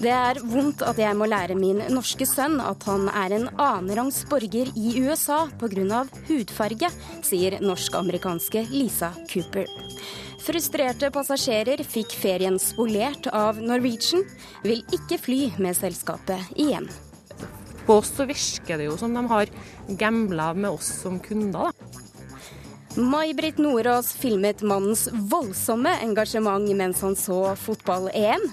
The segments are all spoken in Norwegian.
Det er vondt at jeg må lære min norske sønn at han er en annenrangs borger i USA pga. hudfarge, sier norsk-amerikanske Lisa Cooper. Frustrerte passasjerer fikk ferien spolert av Norwegian, vil ikke fly med selskapet igjen. På oss så virker det jo som de har gambla med oss som kunder. da. May-Britt Nordås filmet mannens voldsomme engasjement mens han så fotball-EM.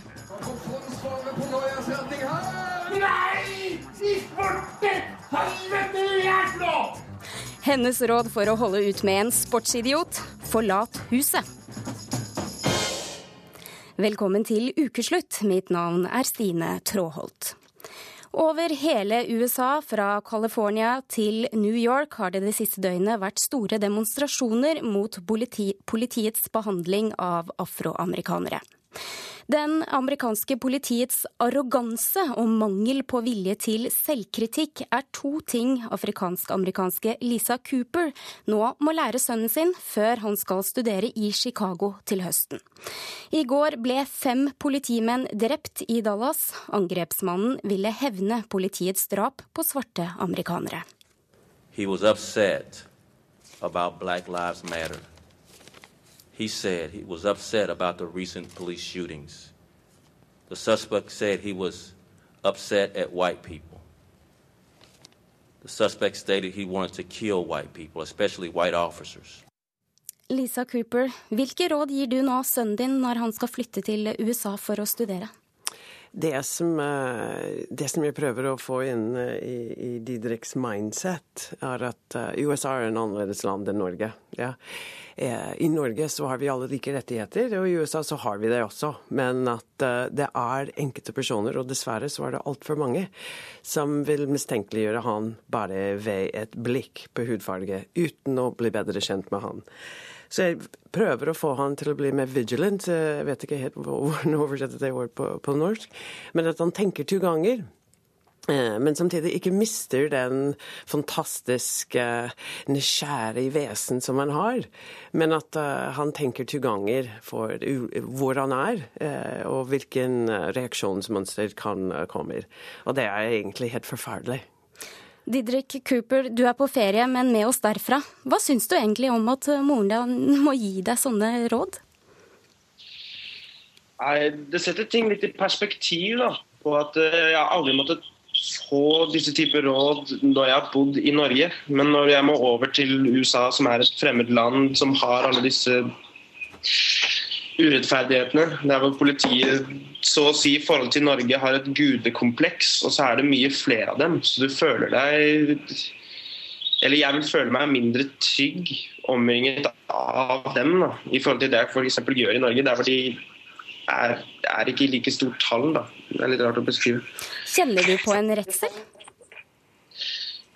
Hennes råd for å holde ut med en sportsidiot forlat huset. Velkommen til ukeslutt. Mitt navn er Stine Tråholt. Over hele USA, fra California til New York, har det det siste døgnet vært store demonstrasjoner mot politi politiets behandling av afroamerikanere. Den amerikanske politiets arroganse og mangel på vilje til selvkritikk er to ting afrikansk-amerikanske Lisa Cooper nå må lære sønnen sin før han skal studere i Chicago til høsten. I går ble fem politimenn drept i Dallas. Angrepsmannen ville hevne politiets drap på svarte amerikanere. He was upset about Black Lives. He said he was upset about the recent police shootings. The suspect said he was upset at white people. The suspect stated he wanted to kill white people, especially white officers. Lisa Cooper, hvilke råd gir du nå sønnen din når han skal flytte til USA for å studere? Det som, eh, det som jeg prøver å få inn eh, i, i Didriks mindset, er at eh, USA er en annerledes land enn Norge. Ja. I Norge så har vi alle like rettigheter, og i USA så har vi det også. Men at det er enkelte personer, og dessverre så er det altfor mange, som vil mistenkeliggjøre han bare ved et blikk på hudfarge, uten å bli bedre kjent med han. Så jeg prøver å få han til å bli mer vigilant. Jeg vet ikke helt hvordan oversette det ordet på, på norsk. Men at han tenker to ganger. Men samtidig ikke mister den fantastiske, nysgjerrige vesen som han har. Men at uh, han tenker to ganger for hvor han er, uh, og hvilken reaksjonsmønster kan uh, komme. Og det er egentlig helt forferdelig. Didrik Cooper, du er på ferie, men med oss derfra. Hva syns du egentlig om at moren din må gi deg sånne råd? Nei, Det setter ting litt i perspektiv, da. På at jeg aldri måtte få disse typer råd når jeg har bodd i Norge. Men når jeg må over til USA, som er et fremmed land som har alle disse urettferdighetene, der hvor politiet så å si i forhold til Norge har et gudekompleks, og så er det mye flere av dem. Så du føler deg Eller jeg vil føle meg mindre trygg omringet av dem da, i forhold til det jeg f.eks. gjør i Norge. der hvor de er, er ikke i like stort tall. da. Det er litt rart å beskrive. Kjenner du på en redsel?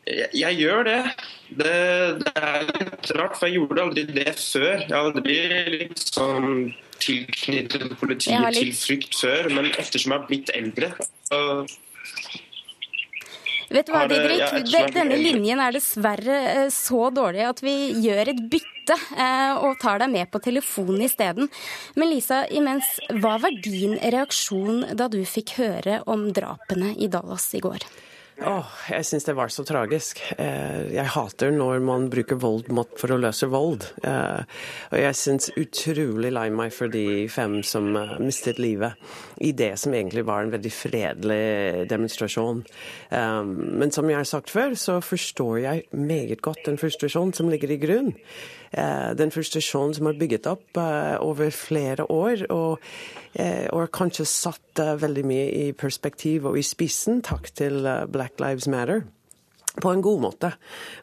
Jeg, jeg, gjør det. det. det. er litt rart, for jeg gjorde aldri det før. Jeg har aldri liksom tilknyttet politiet til frykt før, men ettersom jeg har blitt eldre så Vet du hva, Didrik? Denne linjen er dessverre så dårlig at vi gjør et bytte og tar deg med på telefonen isteden. Men Lisa, imens, hva var din reaksjon da du fikk høre om drapene i Dallas i går? Oh, jeg syns det var så tragisk. Jeg hater når man bruker vold for å løse vold. Og jeg syns utrolig lei meg for de fem som mistet livet i det som egentlig var en veldig fredelig demonstrasjon. Men som jeg har sagt før, så forstår jeg meget godt den frustrasjonen som ligger i grunn. Den frustrasjonen som er bygget opp over flere år, og, og kanskje satt veldig mye i perspektiv og i spissen, takk til Black Lives Matter på en god måte.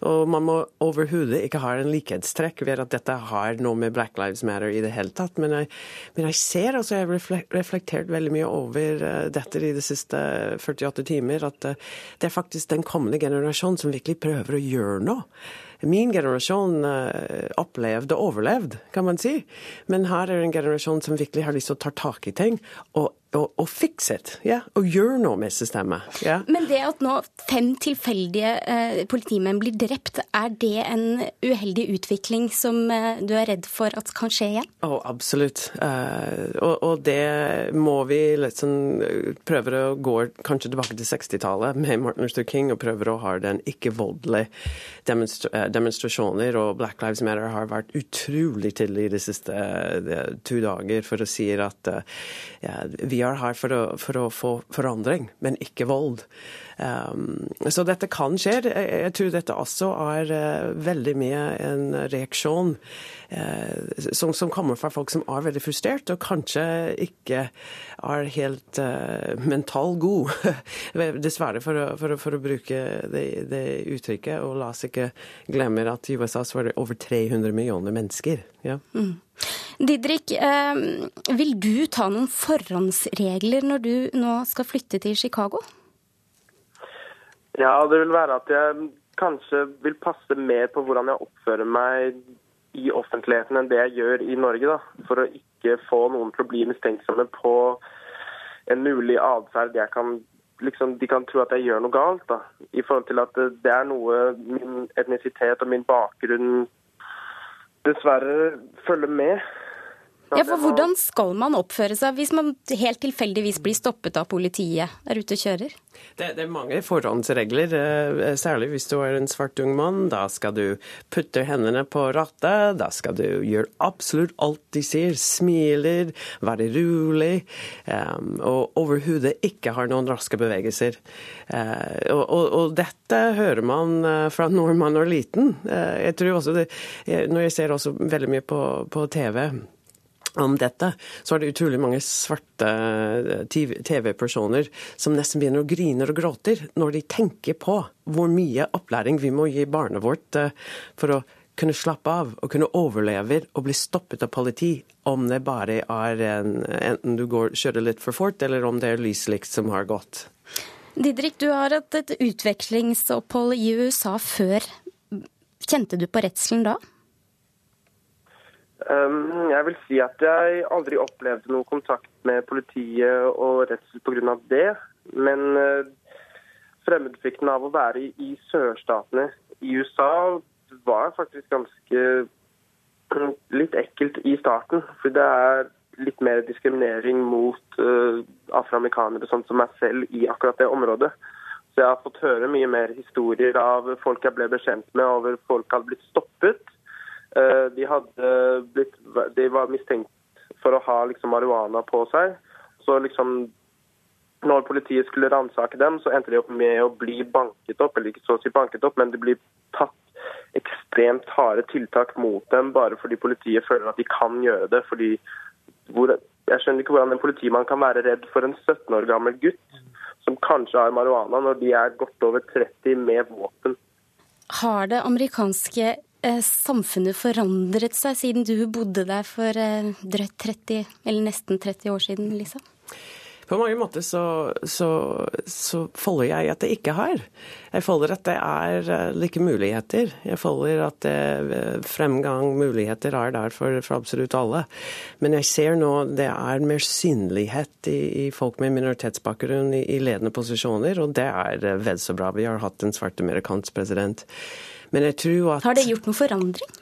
Og man må overhodet ikke ha en likhetstrekk ved at dette har noe med Black Lives Matter i det hele tatt. Men jeg, men jeg ser, altså jeg har reflektert veldig mye over dette i de siste 48 timer, at det er faktisk den kommende generasjonen som virkelig prøver å gjøre noe. Min generasjon opplevde og overlevd, kan man si. Men her er en generasjon som virkelig har lyst til å ta tak i ting og og, fikse det. Yeah, og gjøre noe med systemet. Ja. Men det at nå fem tilfeldige eh, politimenn blir drept, er det en uheldig utvikling som eh, du er redd for at kan skje igjen? Oh, absolutt. Uh, og, og, det må vi liksom prøve å gå kanskje tilbake til 60-tallet med Martin Luther King og prøve å ha den ikke-voldelige demonstra demonstrasjoner. Og Black Lives Matter har vært utrolig tidlig de siste uh, to dager for å si at uh, ja, vi er her for å, for å få forandring, men ikke vold. Um, så dette kan skje. Jeg tror dette også er uh, veldig mye en reaksjon uh, som, som, kommer fra folk som er veldig frustrert, og kanskje ikke er helt uh, mentalt god. Dessverre, for å, for, for å, bruke det, det, uttrykket. Og la oss ikke glemme at i USA så var det over 300 millioner mennesker. Ja. Mm. Didrik, vil du ta noen forhåndsregler når du nå skal flytte til Chicago? Ja, det vil være at jeg kanskje vil passe mer på hvordan jeg oppfører meg i offentligheten enn det jeg gjør i Norge. da, For å ikke få noen til å bli mistenksomme på en mulig atferd jeg kan liksom, de kan tro at jeg gjør noe galt. da, I forhold til at det er noe min etnisitet og min bakgrunn dessverre følger med. Ja, for Hvordan skal man oppføre seg hvis man helt tilfeldigvis blir stoppet av politiet er ute og kjører? Det, det, er mange forhåndsregler, eh, særlig hvis du er en svart ung mann. Da skal du putte hendene på rattet, da skal du gjøre absolutt alt de sier. Smiler, være rolig, um, og overhodet ikke har noen raske bevegelser. Uh, og, og, og, dette hører man fra når man er liten. Jeg tror også det, Når jeg ser også veldig mye på, på TV om dette, så er det utrolig mange svarte eh, TV-personer som nesten begynner å grine og gråter når de tenker på hvor mye opplæring vi må gi barnet vårt eh, for å kunne slappe av og kunne overleve og bli stoppet av politi, om det bare er en, enten du går, kjører litt for fort, eller om det er lyslikt som har gått. Didrik, du har hatt et utvekslingsopphold i USA før. Kjente du på redselen da? Um, jeg vil si at jeg aldri opplevde noe kontakt med politiet og redsel pga. det. Men uh, fremmedfrykten av å være i, sørstatene i USA var faktisk ganske litt ekkelt i starten. For det er litt mer diskriminering mot uh, afroamerikanere sånn som meg selv i akkurat det området. Så jeg har fått høre mye mer historier av folk jeg ble bekjent med, over folk hadde blitt stoppet de, hadde blitt, de var mistenkt for å ha liksom marihuana på seg. Så liksom når politiet skulle ransake dem, så endte de opp med å bli banket opp. Eller ikke så å si banket opp, men det blir tatt ekstremt harde tiltak mot dem bare fordi politiet føler at de kan gjøre det. fordi hvor, Jeg skjønner ikke hvordan en politimann kan være redd for en 17 år gammel gutt som kanskje har marihuana, når de er godt over 30 med våpen. Har det amerikanske Eh, samfunnet forandret seg siden du bodde der for eh, drøyt 30, eller nesten 30 år siden, Lisa? På mange måter så, så, så folder jeg at det ikke har. Jeg folder at det er eh, like muligheter. Jeg folder at det, fremgang, muligheter, er der for, for, absolutt alle. Men jeg ser nå det er mer synlighet i, i folk med minoritetsbakgrunn i, i, ledende posisjoner, og det er vel så bra. Vi har hatt en svart amerikansk president. Men jeg tror at Har det gjort noen forandring?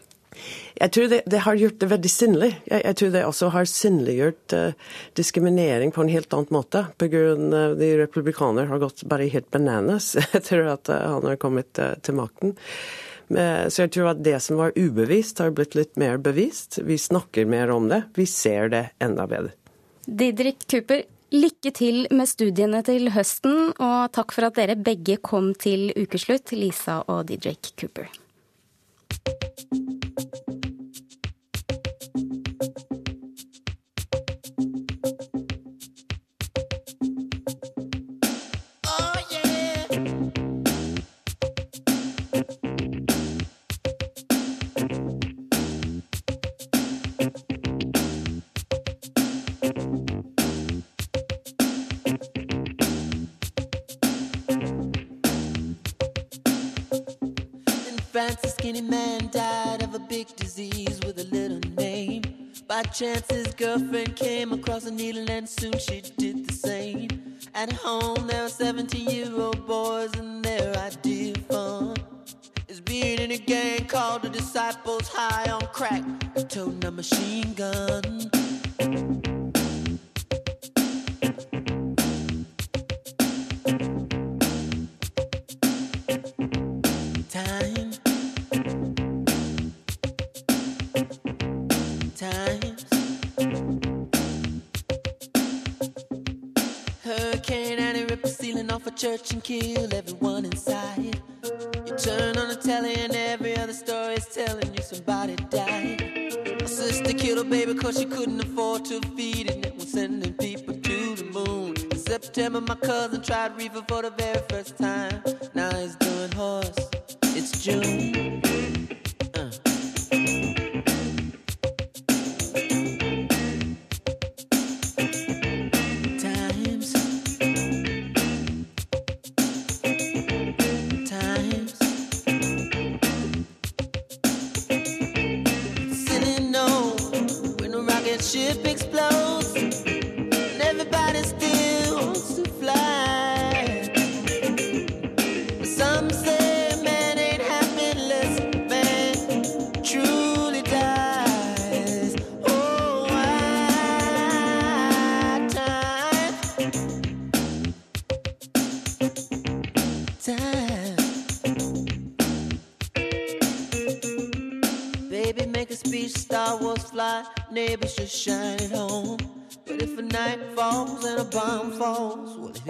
Jeg tror det, det, har gjort det veldig sinnlig. Jeg, jeg tror det også har synliggjort uh, diskriminering på en helt annen måte. På grunn av uh, de republikanere har gått bare helt bananas etter at uh, han har kommet uh, til makten. Så jeg tror at det som var ubevist, har blitt litt mer bevist. Vi snakker mer om det. Vi ser det enda bedre. Didrik Cooper, Lykke til med studiene til høsten, og takk for at dere begge kom til ukeslutt, Lisa og Didrik Cooper. Little name. By chance, his girlfriend came across a needle and soon she did the same. At home, there are 17 year old boys, and their idea of fun is being in a gang called the Disciples High on Crack, toting a machine gun. Church and kill everyone inside. You turn on the telly and every other story is telling you somebody died. My sister killed her baby cause she couldn't afford to feed it. And was sending people to the moon. In September, my cousin tried reefer for the very first time. Now he's doing horse. It's June. Ship explodes. And everybody still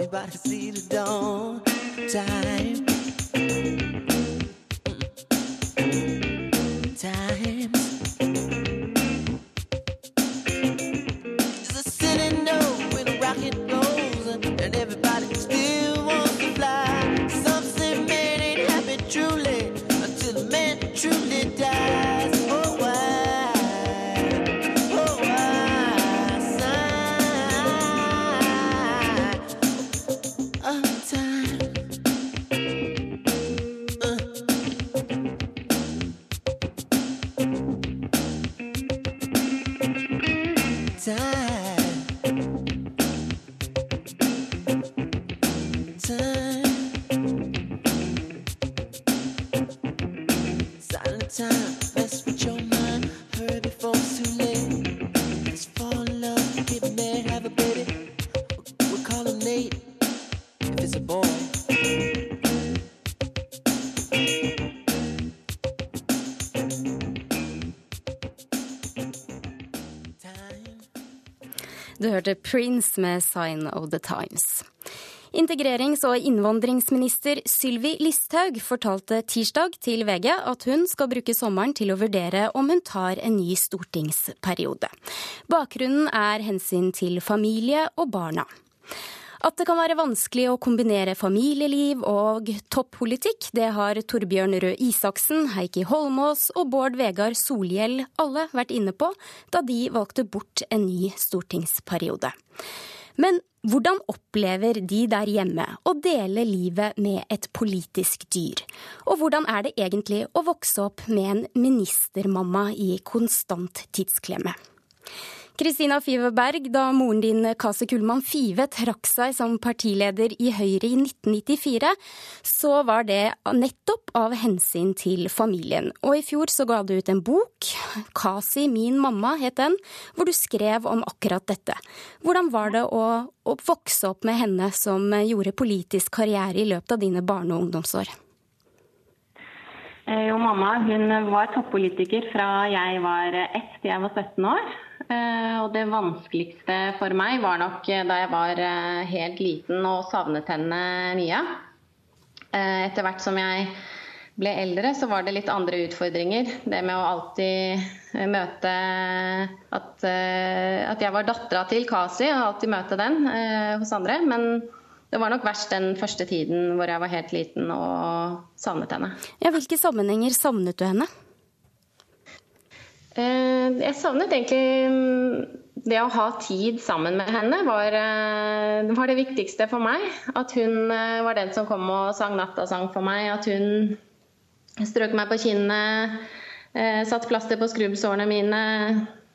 about to see the dawn. Prince med 'Sign of the Times'. Integrerings- og innvandringsminister Sylvi Listhaug fortalte tirsdag til VG at hun skal bruke sommeren til å vurdere om hun tar en ny stortingsperiode. Bakgrunnen er hensyn til familie og barna. At det kan være vanskelig å kombinere familieliv og toppolitikk, det har Torbjørn Røe Isaksen, Heikki Holmås og Bård Vegar Solhjell alle vært inne på da de valgte bort en ny stortingsperiode. Men hvordan opplever de der hjemme å dele livet med et politisk dyr? Og hvordan er det egentlig å vokse opp med en ministermamma i konstant tidsklemme? Kristina Fiveberg, da moren din Kasi Kullmann Five trakk seg som partileder i Høyre i 1994, så var det nettopp av hensyn til familien. Og i fjor så ga du ut en bok, Kasi min mamma het den, hvor du skrev om akkurat dette. Hvordan var det å, å vokse opp med henne som gjorde politisk karriere i løpet av dine barne- og ungdomsår? Eh, Jo, mamma hun var toppolitiker fra jeg var ett til jeg var 17 år. Eh, Og det vanskeligste for meg var nok eh, da jeg var eh, helt liten og savnet henne mye. Etter hvert som jeg ble eldre, så var det litt andre utfordringer. Det med å alltid møte at, at jeg var dattera til Kasi, og alltid møte den hos andre. Men det var nok verst den første tiden hvor jeg var helt liten og savnet henne. Ja, hvilke sammenhenger savnet du henne? Eh, Jeg savnet egentlig mm, det å ha tid sammen med henne var, eh, var det viktigste for meg. At hun eh, var den som kom og sang nattasang for meg. At hun strøk meg på kinnet, satt plaster på skrubbsårene mine,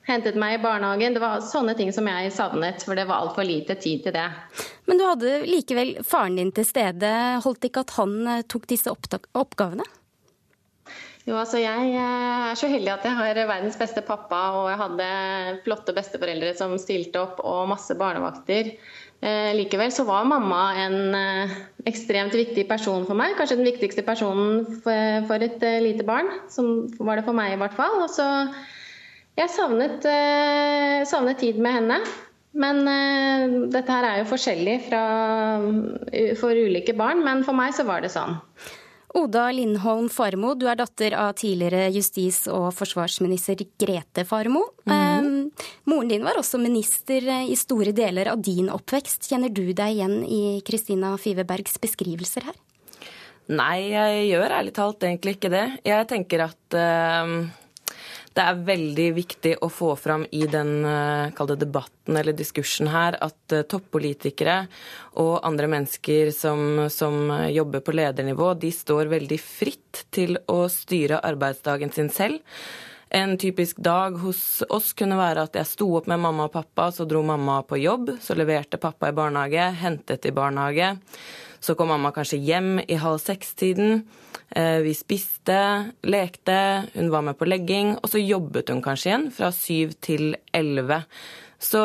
hentet meg i barnehagen. Det var sånne ting som jeg savnet, for det var altfor lite tid til det. Men du hadde likevel faren din til stede. Holdt ikke at han tok disse oppgavene? Jo, altså Jeg eh, er så heldig at jeg har verdens beste pappa, og jeg hadde flotte besteforeldre som stilte opp, og masse barnevakter. Eh, likevel så var mamma en eh, ekstremt viktig person for meg. Kanskje den viktigste personen for, for et eh, lite barn. Som var det for meg, i hvert fall. Og så Jeg savnet, eh, savnet tid med henne. Men eh, dette her er jo forskjellig fra, for ulike barn, men for meg så var det sånn. Oda Lindholm Farmo, du er datter av tidligere justis- og forsvarsminister Grete Farmo. Mm -hmm. moren din var også minister i store deler av din oppvekst. Kjenner du deg igjen i Kristina Fivebergs beskrivelser her? Nei, jeg gjør ærlig talt egentlig ikke det. Jeg tenker at uh, det er veldig viktig å få fram i den uh, debatten eller diskursen her at uh, toppolitikere og andre mennesker som, som, jobber på ledernivå, de står veldig fritt til å styre arbeidsdagen sin selv. En typisk dag hos oss kunne være at jeg sto opp med mamma og pappa, så dro mamma på jobb, så leverte pappa i barnehage, hentet i barnehage. Så kom mamma kanskje hjem i halv seks-tiden. Eh, vi spiste, lekte, hun var med på legging, og så jobbet hun kanskje igjen fra syv til elleve. Så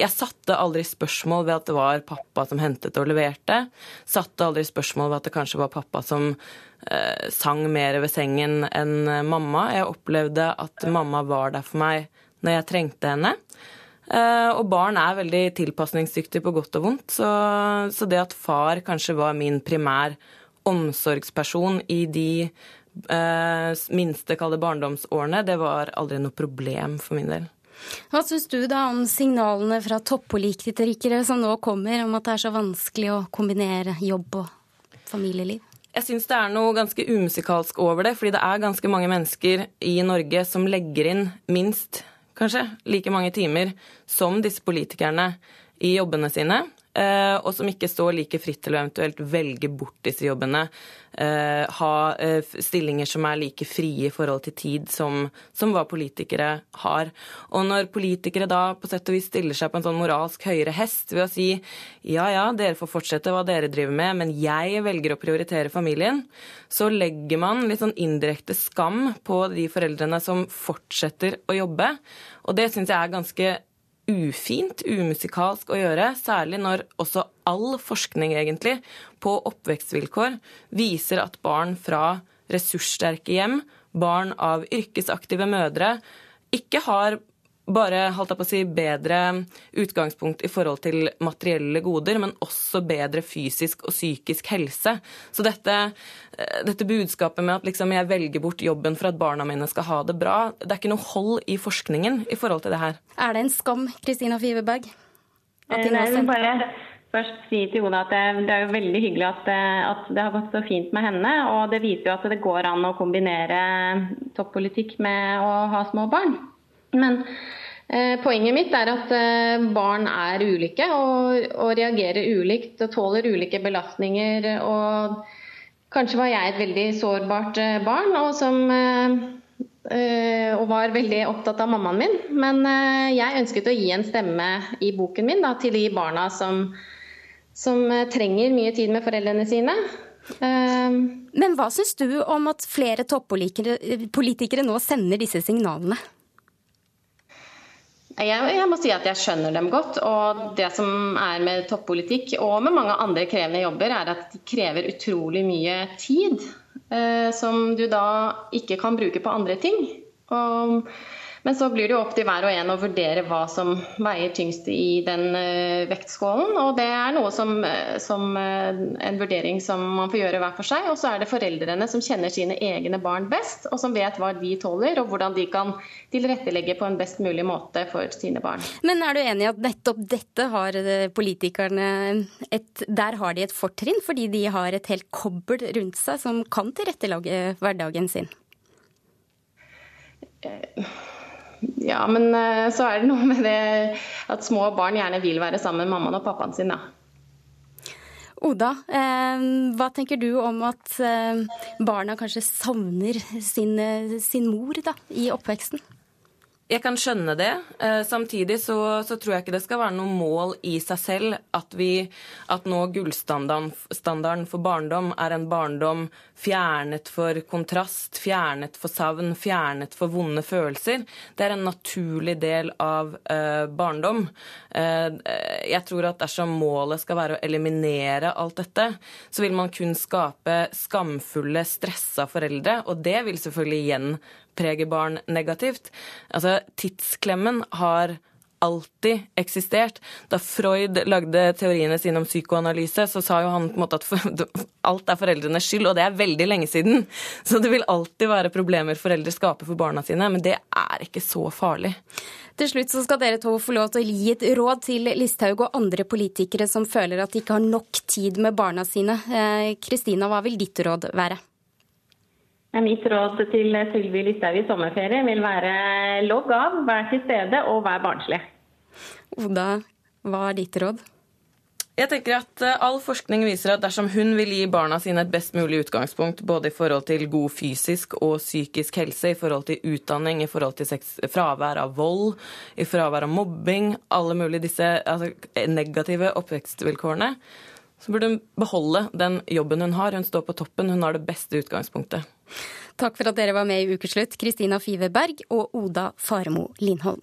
jeg satte aldri spørsmål ved at det var pappa som hentet og leverte. Satte aldri spørsmål ved at det kanskje var pappa som eh, sang mer ved sengen enn mamma. Jeg opplevde at mamma var der for meg når jeg trengte henne. Eh, og barn er veldig tilpasningsdyktige på godt og vondt, så, så det at far kanskje var min primær omsorgsperson i de eh, minste kalde barndomsårene, det var aldri noe problem for min del. Hva syns du da om signalene fra toppolitikere som nå kommer, om at det er så vanskelig å kombinere jobb og familieliv? Jeg syns det er noe ganske umusikalsk over det, fordi det er ganske mange mennesker i Norge som legger inn minst, kanskje, like mange timer som disse politikerne i jobbene sine. Eh, og som ikke står like fritt til å eventuelt velge bort disse jobbene. Eh, ha eh, stillinger som er like frie i forhold til tid som, som, hva politikere har. Og når politikere da på sett og vis stiller seg på en sånn moralsk høyere hest ved å si ja ja, dere får fortsette hva dere driver med, men jeg velger å prioritere familien, så legger man litt sånn indirekte skam på de foreldrene som fortsetter å jobbe. Og det syns jeg er ganske ufint, umusikalsk å gjøre, særlig når også all forskning egentlig på oppvekstvilkår viser at barn fra ressurssterke hjem, barn av yrkesaktive mødre, ikke har bare holdt jeg på å si, bedre utgangspunkt i forhold til materielle goder, men også bedre fysisk og psykisk helse. Så dette, eh, dette budskapet med at liksom jeg velger bort jobben for at barna mine skal ha det bra, det er ikke noe hold i forskningen i forhold til det her. Er det en skam, Kristina Fiveberg? At de nå bare først si til Oda at det, det, er jo veldig hyggelig at, at, det har gått så fint med henne. Og det viser jo at det går an å kombinere toppolitikk med å ha små barn. Men Eh, poenget mitt er at eh, barn er ulike og, og, reagerer ulikt og tåler ulike belastninger. Og kanskje var jeg et veldig sårbart eh, barn og, som, og var veldig opptatt av mammaen min. Men jeg ønsket å gi en stemme i boken min da, til de barna som, som trenger mye tid med foreldrene sine. Men hva syns du om at flere toppolitikere nå sender disse signalene? Jeg, jeg, må si at jeg skjønner dem godt. Og det som er med toppolitikk og med mange andre krevende jobber, er at de krever utrolig mye tid. Eh, som du da ikke kan bruke på andre ting. Og men så blir det jo opp til hver og en å vurdere hva som veier tyngst i den uh, vektskålen. Og det er noe som, uh, som uh, en vurdering som man får gjøre hver for seg. Og så er det foreldrene som kjenner sine egne barn best, og som vet hva de tåler, og hvordan de kan tilrettelegge på en best mulig måte for sine barn. Men er du enig i at nettopp dette har politikerne et, Der har de et fortrinn, fordi de har et helt kobbel rundt seg som kan tilrettelegge hverdagen sin? Ja, men eh, så er det noe med det at små barn gjerne vil være sammen med mammaen og pappaen sin, da. Oda, eh, hva tenker du om at eh, barna kanskje savner sin, sin mor da, i oppveksten? Jeg kan skjønne det. Eh, samtidig så, så, tror jeg ikke det skal være noe mål i seg selv at, vi, at nå gullstandarden for barndom er en barndom fjernet for kontrast, fjernet for savn, fjernet for vonde følelser. Det er en naturlig del av uh, barndom. Uh, jeg tror at dersom målet skal være å eliminere alt dette, så vil man kun skape skamfulle, stressa foreldre, og det vil selvfølgelig igjen prege barn negativt. Altså, tidsklemmen har alltid eksistert. Da Freud lagde teoriene sine om psykoanalyse, så sa jo han på en måte at alt er foreldrenes skyld, og det er veldig lenge siden. Så det vil alltid være problemer foreldre skaper for barna sine, men det er ikke så farlig. Til slutt så skal dere to få lov til å gi et råd til Listhaug og andre politikere som føler at de ikke har nok tid med barna sine. Eh, Kristina, hva vil ditt råd være? Mitt råd til Sylvi Listhaug i sommerferie vil være logg av, vær til stede og vær barnslig. Oda, hva er ditt råd? Jeg tenker at eh, All forskning viser at dersom hun vil gi barna sine et best mulig utgangspunkt, både i forhold til god fysisk og psykisk helse, i forhold til utdanning, i forhold til sex, fravær av vold, i fravær av mobbing, alle mulige disse altså, negative oppvekstvilkårene, så burde hun beholde den jobben hun har. Hun står på toppen, hun har det beste utgangspunktet. Takk for at dere var med i Ukeslutt, Kristina Fiveberg og Oda Faremo Lindholm.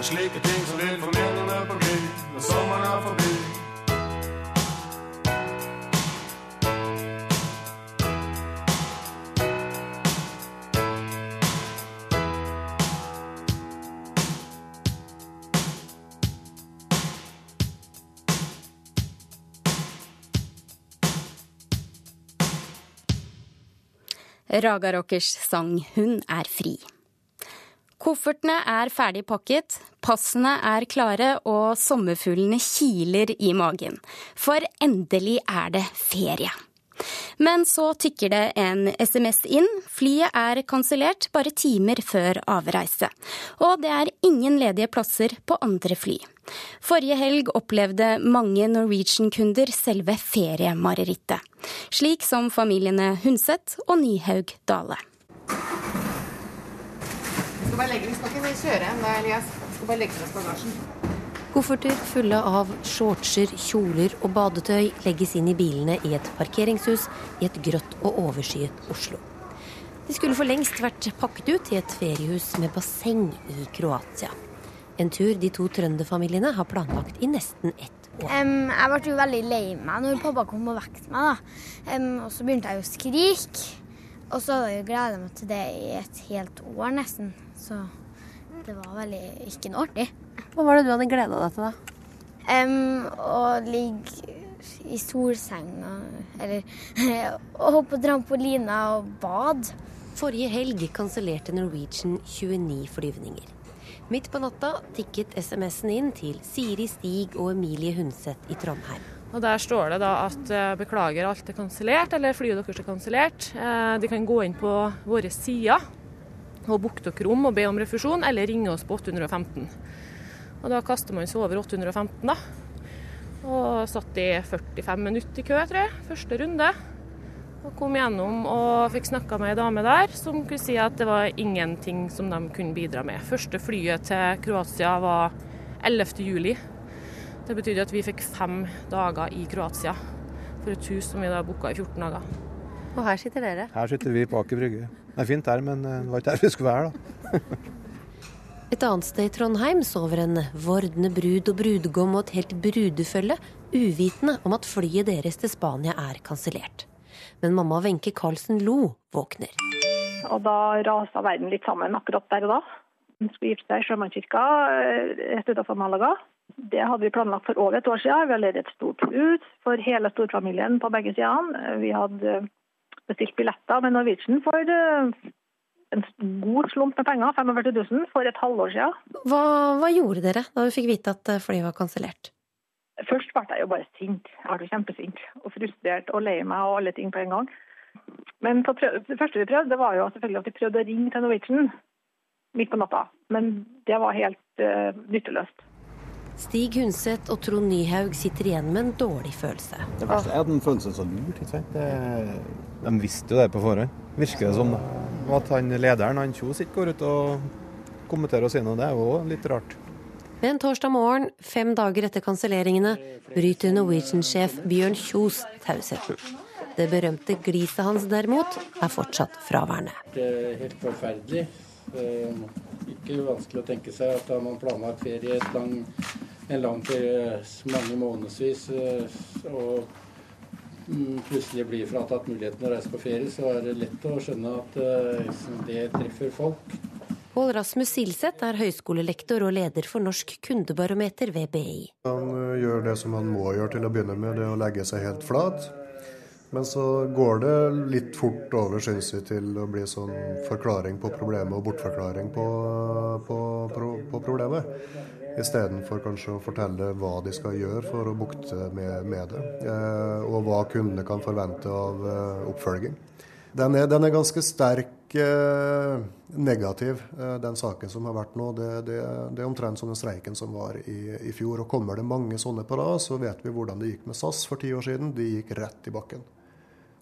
Og slike ting som vil få minnene på når sommeren er forbi. Raga Rockers sang 'Hun er fri'. Koffertene er ferdig pakket, passene er klare og sommerfuglene kiler i magen. For endelig er det ferie. Men så tykker det en SMS inn. Flyet er kansellert bare timer før avreise. Og det er ingen ledige plasser på andre fly. Forrige helg opplevde mange Norwegian-kunder selve feriemarerittet. Slik som familiene Hundset og Nyhaug Dale bare legge, vi skal ikke kjøre hjem Elias. Vi skal bare legge fra oss bagasjen. Kofferter fulle av shortser, kjoler og badetøy legges inn i bilene i et parkeringshus i et grått og overskyet Oslo. De skulle for lengst vært pakket ut i et feriehus med basseng i Kroatia. En tur de to trønderfamiliene har planlagt i nesten ett år. Um, jeg ble jo veldig lei meg når pappa kom og vekket meg. da. Um, og så begynte jeg å skrike. Og så hadde jeg gleda meg til det i et helt år nesten. Så det var veldig ikke noe artig. Hva var det du hadde gleda deg til, da? Um, å ligge i solsenga, eller å hoppe på trampolina og bade. Forrige helg kansellerte Norwegian 29 flyvninger. Midt på natta tikket SMS-en inn til Siri Stig og Emilie Hundset i Trondheim. Og Der står det da at eh, beklager, alt er kansellert, eller flyet deres er kansellert. Eh, de kan gå inn på våre sider og booke dere om og be om refusjon, eller ringe oss på 815. Og Da kaster man seg over 815, da. Og satt i 45 minutter i kø, tror jeg, første runde. Og kom gjennom og fikk snakka med ei dame der som kunne si at det var ingenting som de kunne bidra med. Første flyet til Kroatia var 11. juli. Det betydde at vi fikk fem dager i Kroatia for et hus som vi da booka i 14 dager. Og her sitter dere. Her sitter vi på Aker Brygge. Det er fint her, men eh, det var ikke her vi skulle være, da. Et annet sted i Trondheim sover en vordende brud og brudgom og et helt brudefølge, uvitende om at flyet deres til Spania er kansellert. Men mamma Wenche Carlsen Lo våkner. Og da rasa verden litt sammen akkurat der og da. Hun skulle gifte seg i Sjømannskirka eh, rett utenfor Malaga. Det hadde vi planlagt for over et år siden. Vi har ledet et stort hus for hele storfamilien på begge sidene. Vi hadde bestilt billetter med Norwegian for eh, en god slump med penger, 45 000, for et halvår siden. Hva, hva gjorde dere da du fikk vite at eh, flyet var kansellert? Først ble jeg jo bare sint. Jeg ble kjempesint og frustrert og lei meg og alle ting på en gang. Men det første vi prøvde, det var jo selvfølgelig at vi prøvde å ringe til Norwegian midt på natta. Men det var helt uh, nytteløst. Stig Hunseth og Trond Nyhaug sitter igjen med en dårlig følelse. Det verste er at den følelsen så lurt. ikke sant? Det, de visste jo det på forhånd, virker det som. da. Og at han lederen, han Kjos, ikke går ut og kommenterer og sier noe, det er jo litt rart. Men torsdag morgen, fem dager etter kanselleringene, bryter Norwegian-sjef Bjørn Kjos tausheten. Det berømte gliset hans derimot er fortsatt fraværende. Det er helt forferdelig. Eh, Ikke vanskelig å tenke seg at da man planlagt ferie et lang, en lang ferie mange månedsvis, eh, og mm, plutselig blir fratatt muligheten å reise på ferie, så er det lett å skjønne at eh, det treffer folk. Pål Rasmus Silseth er høyskolelektor og leder for Norsk kundebarometer ved BI. Han gjør det som han må gjøre til å begynne med, det å legge seg helt flat. Men så går det litt fort over, syns vi, til å bli sånn forklaring på problemet og bortforklaring på, på, på, på problemet. Istedenfor kanskje å fortelle hva de skal gjøre for å bukte med, med det. Eh, og hva kundene kan forvente av eh, oppfølging. Den er, den er ganske sterk eh, negativ, eh, den saken som har vært nå. Det, det, det er omtrent som den streiken som var i, i fjor. Og kommer det mange sånne på rad, så vet vi hvordan det gikk med SAS for ti år siden. De gikk rett i bakken.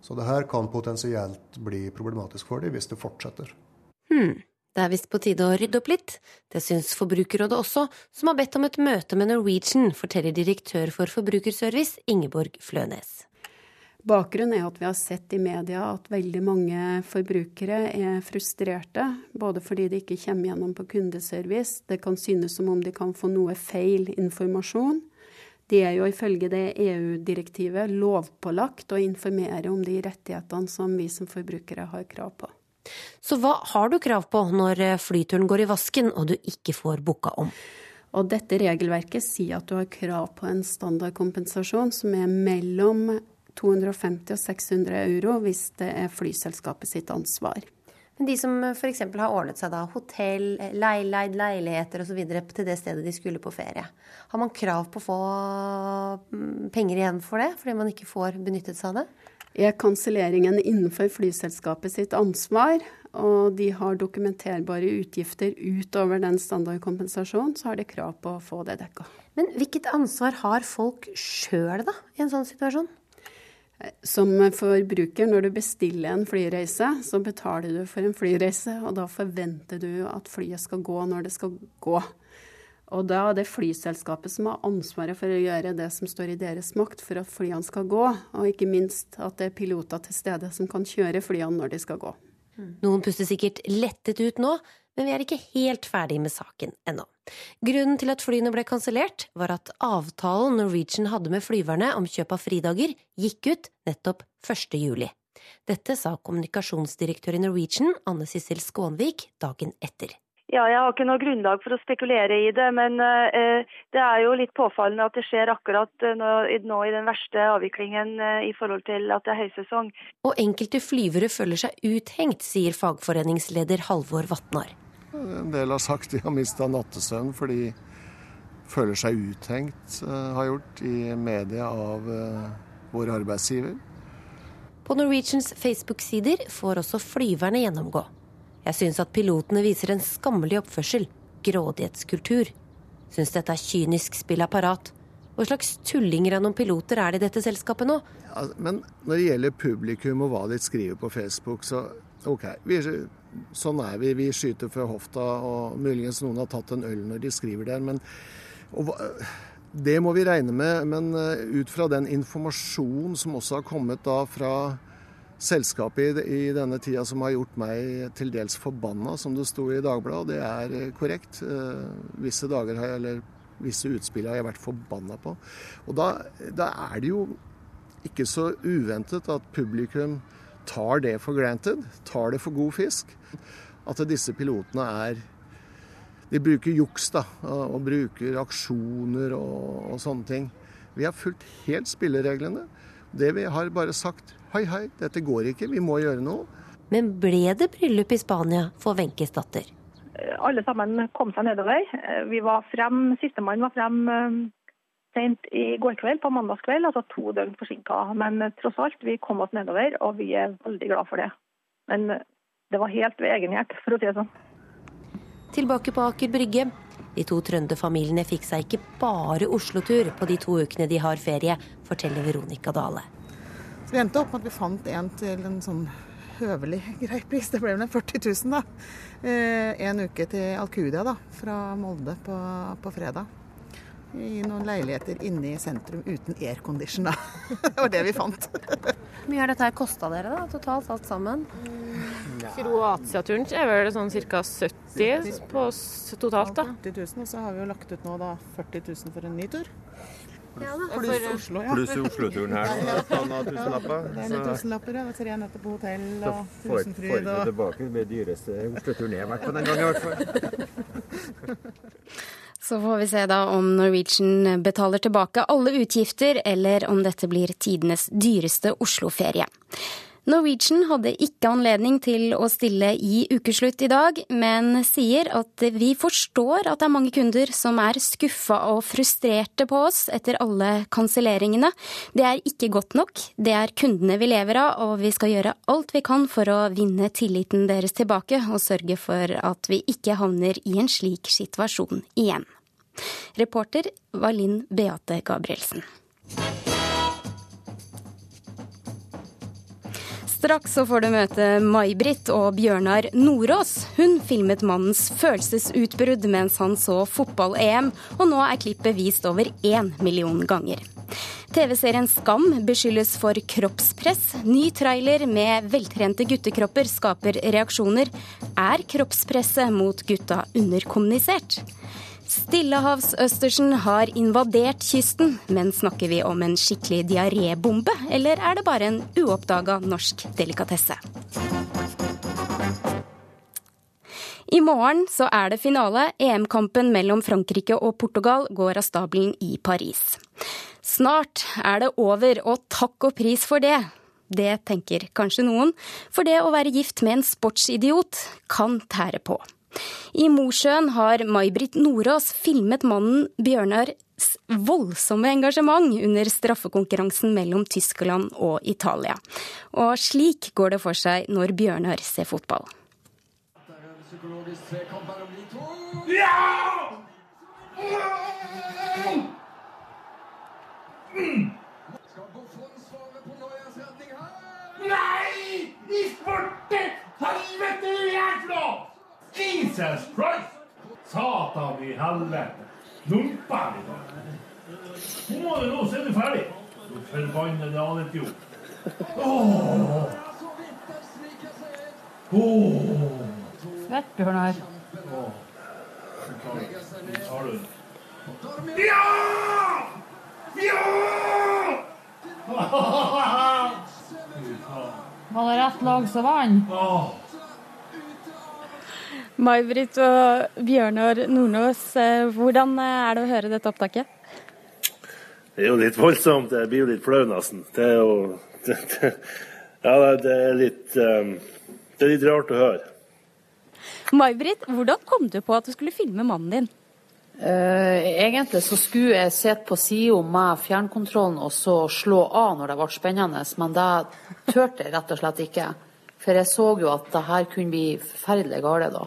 Så det her kan potensielt bli problematisk for dem hvis det fortsetter. Hm, det er visst på tide å rydde opp litt. Det syns Forbrukerrådet også, som har bedt om et møte med Norwegian, forteller direktør for Forbrukerservice Ingeborg Flønes. Bakgrunnen er at vi har sett i media at veldig mange forbrukere er frustrerte. Både fordi de ikke kommer gjennom på kundeservice, det kan synes som om de kan få noe feil informasjon. De er jo ifølge det EU-direktivet lovpålagt å informere om de rettighetene som vi som forbrukere har krav på. Så hva har du krav på når flyturen går i vasken og du ikke får booka om? Og dette regelverket sier at du har krav på en standardkompensasjon som er mellom 250 og 600 euro hvis det er flyselskapet sitt ansvar. Men de som f.eks. har ordnet seg da hotell, leileid leiligheter osv. til det stedet de skulle på ferie, har man krav på å få mm, penger igjen for det, fordi man ikke får benyttet seg av det? Er kanselleringen innenfor flyselskapet sitt ansvar, og de har dokumenterbare utgifter utover den standardkompensasjonen, så har de krav på å få det dekka. Men hvilket ansvar har folk sjøl da, i en sånn situasjon? Som forbruker, når du bestiller en flyreise, så betaler du for en flyreise, og da forventer du at flyet skal gå når det skal gå. Og da er det flyselskapet som har ansvaret for å gjøre det som står i deres makt for at flyene skal gå, og ikke minst at det er piloter til stede som kan kjøre flyene når de skal gå. Noen puster sikkert lettet ut nå, men vi er ikke helt ferdig med saken ennå. Grunnen til at flyene ble kansellert, var at avtalen Norwegian hadde med flyverne om kjøp av fridager, gikk ut nettopp 1. juli. Dette sa kommunikasjonsdirektør i Norwegian, Anne Sissel Skånvik, dagen etter. Ja, Jeg har ikke noe grunnlag for å spekulere i det, men eh, det er jo litt påfallende at det skjer akkurat eh, nå, nå i den verste avviklingen eh, i forhold til at det er høysesong. Og enkelte flyvere føler seg uthengt, sier fagforeningsleder Halvor Vatnar. En del har sagt de har mista nattesøvn fordi de føler seg uthengt, eh, har gjort, i media av eh, vår arbeidsgiver. På Norwegians Facebook-sider får også flyverne gjennomgå. Jeg syns at pilotene viser en skammelig oppførsel, grådighetskultur. Syns dette er kynisk spillapparat. Hva slags tullinger av noen piloter er det i dette selskapet nå? Ja, men når det gjelder publikum og hva de skriver på Facebook, så OK. Vi, sånn er vi. Vi skyter fra hofta, og muligens noen har tatt en øl når de skriver der. Men og, det må vi regne med. Men ut fra den informasjon som også har kommet da fra selskapet i, denne tida som har gjort meg til dels forbanna, som det sto i Dagbladet. Det er eh, korrekt. Eh, visse dager har jeg, eller visse utspill har jeg vært forbanna på. Og da, da er det jo ikke så uventet at publikum tar det for granted, tar det for god fisk. At disse pilotene er De bruker juks da, og bruker aksjoner og, og sånne ting. Vi har fulgt helt spillereglene. Det vi har bare sagt hei, hei, dette går ikke, vi må gjøre noe. Men ble det bryllup i Spania for Wenches datter? Alle sammen kom seg nedover. Vi var frem, Sistemann var frem eh, sent i går kveld, på mandagskveld, altså to døgn forsinka. Men tross alt, vi kom oss nedover, og vi er veldig glad for det. Men det var helt ved egenhjert, for å si det sånn. Tilbake på Aker Brygge. De to trønderfamiliene fikk seg ikke bare Oslo-tur på de to ukene de har ferie, forteller Veronica Dale. Så Vi endte opp med at vi fant en til en sånn høvelig grei pris. Det ble vel 40 000, da. Eh, en uke til Alcudia da, fra Molde på, på fredag. I noen leiligheter inne i sentrum uten aircondition, da. Det var det vi fant. Hvor mye har dette kosta dere da, totalt alt sammen? Kroatia-turen er vel sånn ca. 70 på totalt, da. 40 000, og så har vi jo lagt ut nå da 40 000 for en ny tur. Ja. Pluss For- Oslo, ja. Pluss Oslo-turen her. Ja. Ta noen tusenlapper. Det er noen tusenlapper, ja. Tre netter på hotell og får får Tusenfryd vi og tilbake med dyreste Oslo-turen jeg har vært på den gangen, i hvert fall. Så får vi se da om Norwegian betaler tilbake alle utgifter, eller om dette blir tidenes dyreste Oslo-ferie. Norwegian hadde ikke anledning til å stille i ukeslutt i dag, men sier at vi forstår at det er mange kunder som er skuffa og frustrerte på oss etter alle kanselleringene. Det er ikke godt nok, det er kundene vi lever av, og vi skal gjøre alt vi kan for å vinne tilliten deres tilbake og sørge for at vi ikke havner i en slik situasjon igjen. Reporter var Linn Beate Gabrielsen. Straks så får du møte May-Britt og Bjørnar Nordås. Hun filmet mannens følelsesutbrudd mens han så fotball-EM, og nå er klippet vist over én million ganger. TV-serien Skam beskyldes for kroppspress. Ny trailer med veltrente guttekropper skaper reaksjoner. Er kroppspresset mot gutta underkommunisert? Stillehavsøstersen har invadert kysten, men snakker vi om en skikkelig diarébombe, eller er det bare en uoppdaga norsk delikatesse? I morgen så er det finale. EM-kampen mellom Frankrike og Portugal går av stabelen i Paris. Snart er det over, og takk og pris for det. Det tenker kanskje noen, for det å være gift med en sportsidiot kan tære på. I Mosjøen har May-Britt Nordås filmet mannen Bjørnars voldsomme engasjement under straffekonkurransen mellom Tyskland og Italia. Og slik går det for seg når Bjørnar ser fotball. Nei! I svarte helvete du er noe! Jesus Christ! Satan i helvete. Vi da. Nå må du nå, så er du ferdig. Du forbannede anetiop. Åh! Åh! Svett, Bjørnar. Åh. Så tar du- så tar du den. Ja! Ja! Var det rett lag som vant? May-Britt og Bjørnar Nordås, eh, hvordan er det å høre dette opptaket? Det er jo litt voldsomt. Jeg blir jo litt flau, nesten. Det er jo det, det, Ja, det er litt um, Det er litt rart å høre. May-Britt, hvordan kom du på at du skulle filme mannen din? Uh, egentlig så skulle jeg sitte på sida med fjernkontrollen og så slå av når det ble spennende, men det turte jeg rett og slett ikke. For jeg så jo at det her kunne bli forferdelig galt da.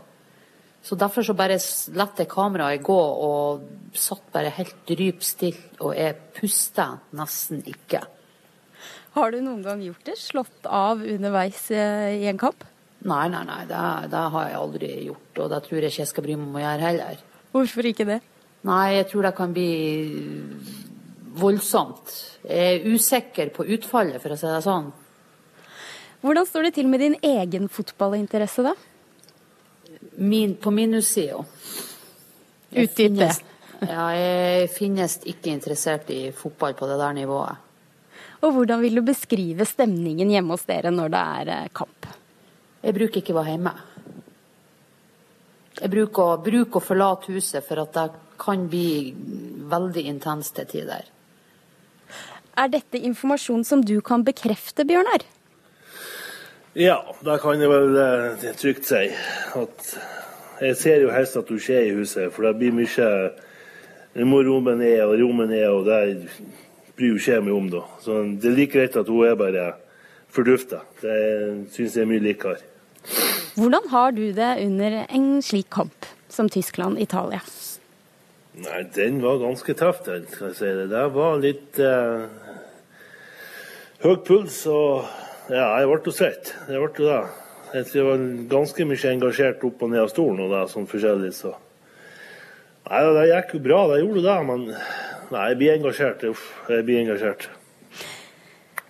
Så derfor så bare lot jeg kameraet gå og satt bare helt dryp stille, og jeg pusta nesten ikke. Har du noen gang gjort det? Slått av underveis eh, i en kamp? Nei, nei, nei, det, det har jeg aldri gjort, og det tror jeg ikke jeg skal bry meg om å gjøre heller. Hvorfor ikke det? Nei, jeg tror det kan bli voldsomt. Jeg er usikker på utfallet, for å si det sånn. Hvordan står det til med din egen fotballinteresse, da? Min, på minussida. Utdype. Ja, jeg finnes ikke interessert i fotball på det der nivået. Og hvordan vil du beskrive stemningen hjemme hos dere når det er eh, kamp? Jeg bruker ikke å være hjemme. Jeg bruker, bruker å forlate huset for at det kan bli veldig intenst til tider. Er dette informasjon som du kan bekrefte, Bjørnar? Ja, det kan jeg vel eh, trygt si. At jeg ser jo helst at du ikke er i huset, for det blir mye Jeg må romme ned og romme ned, og det bryr ikke jeg meg om, da. Så det er like greit at hun er bare fordufta. Det syns jeg er mye likere. Hvordan har du det under en slik kamp som Tyskland-Italia? Nei, den var ganske tøff, den. skal jeg si det. Det var litt eh, høy puls, og ja, jeg ble jo svett. Jeg ble jo det. Jeg var ganske mye engasjert opp og ned av stolen og det, sånn forskjellig, så Nei, det gikk jo bra, det gjorde det, men nei, jeg blir engasjert. Uff, jeg blir engasjert.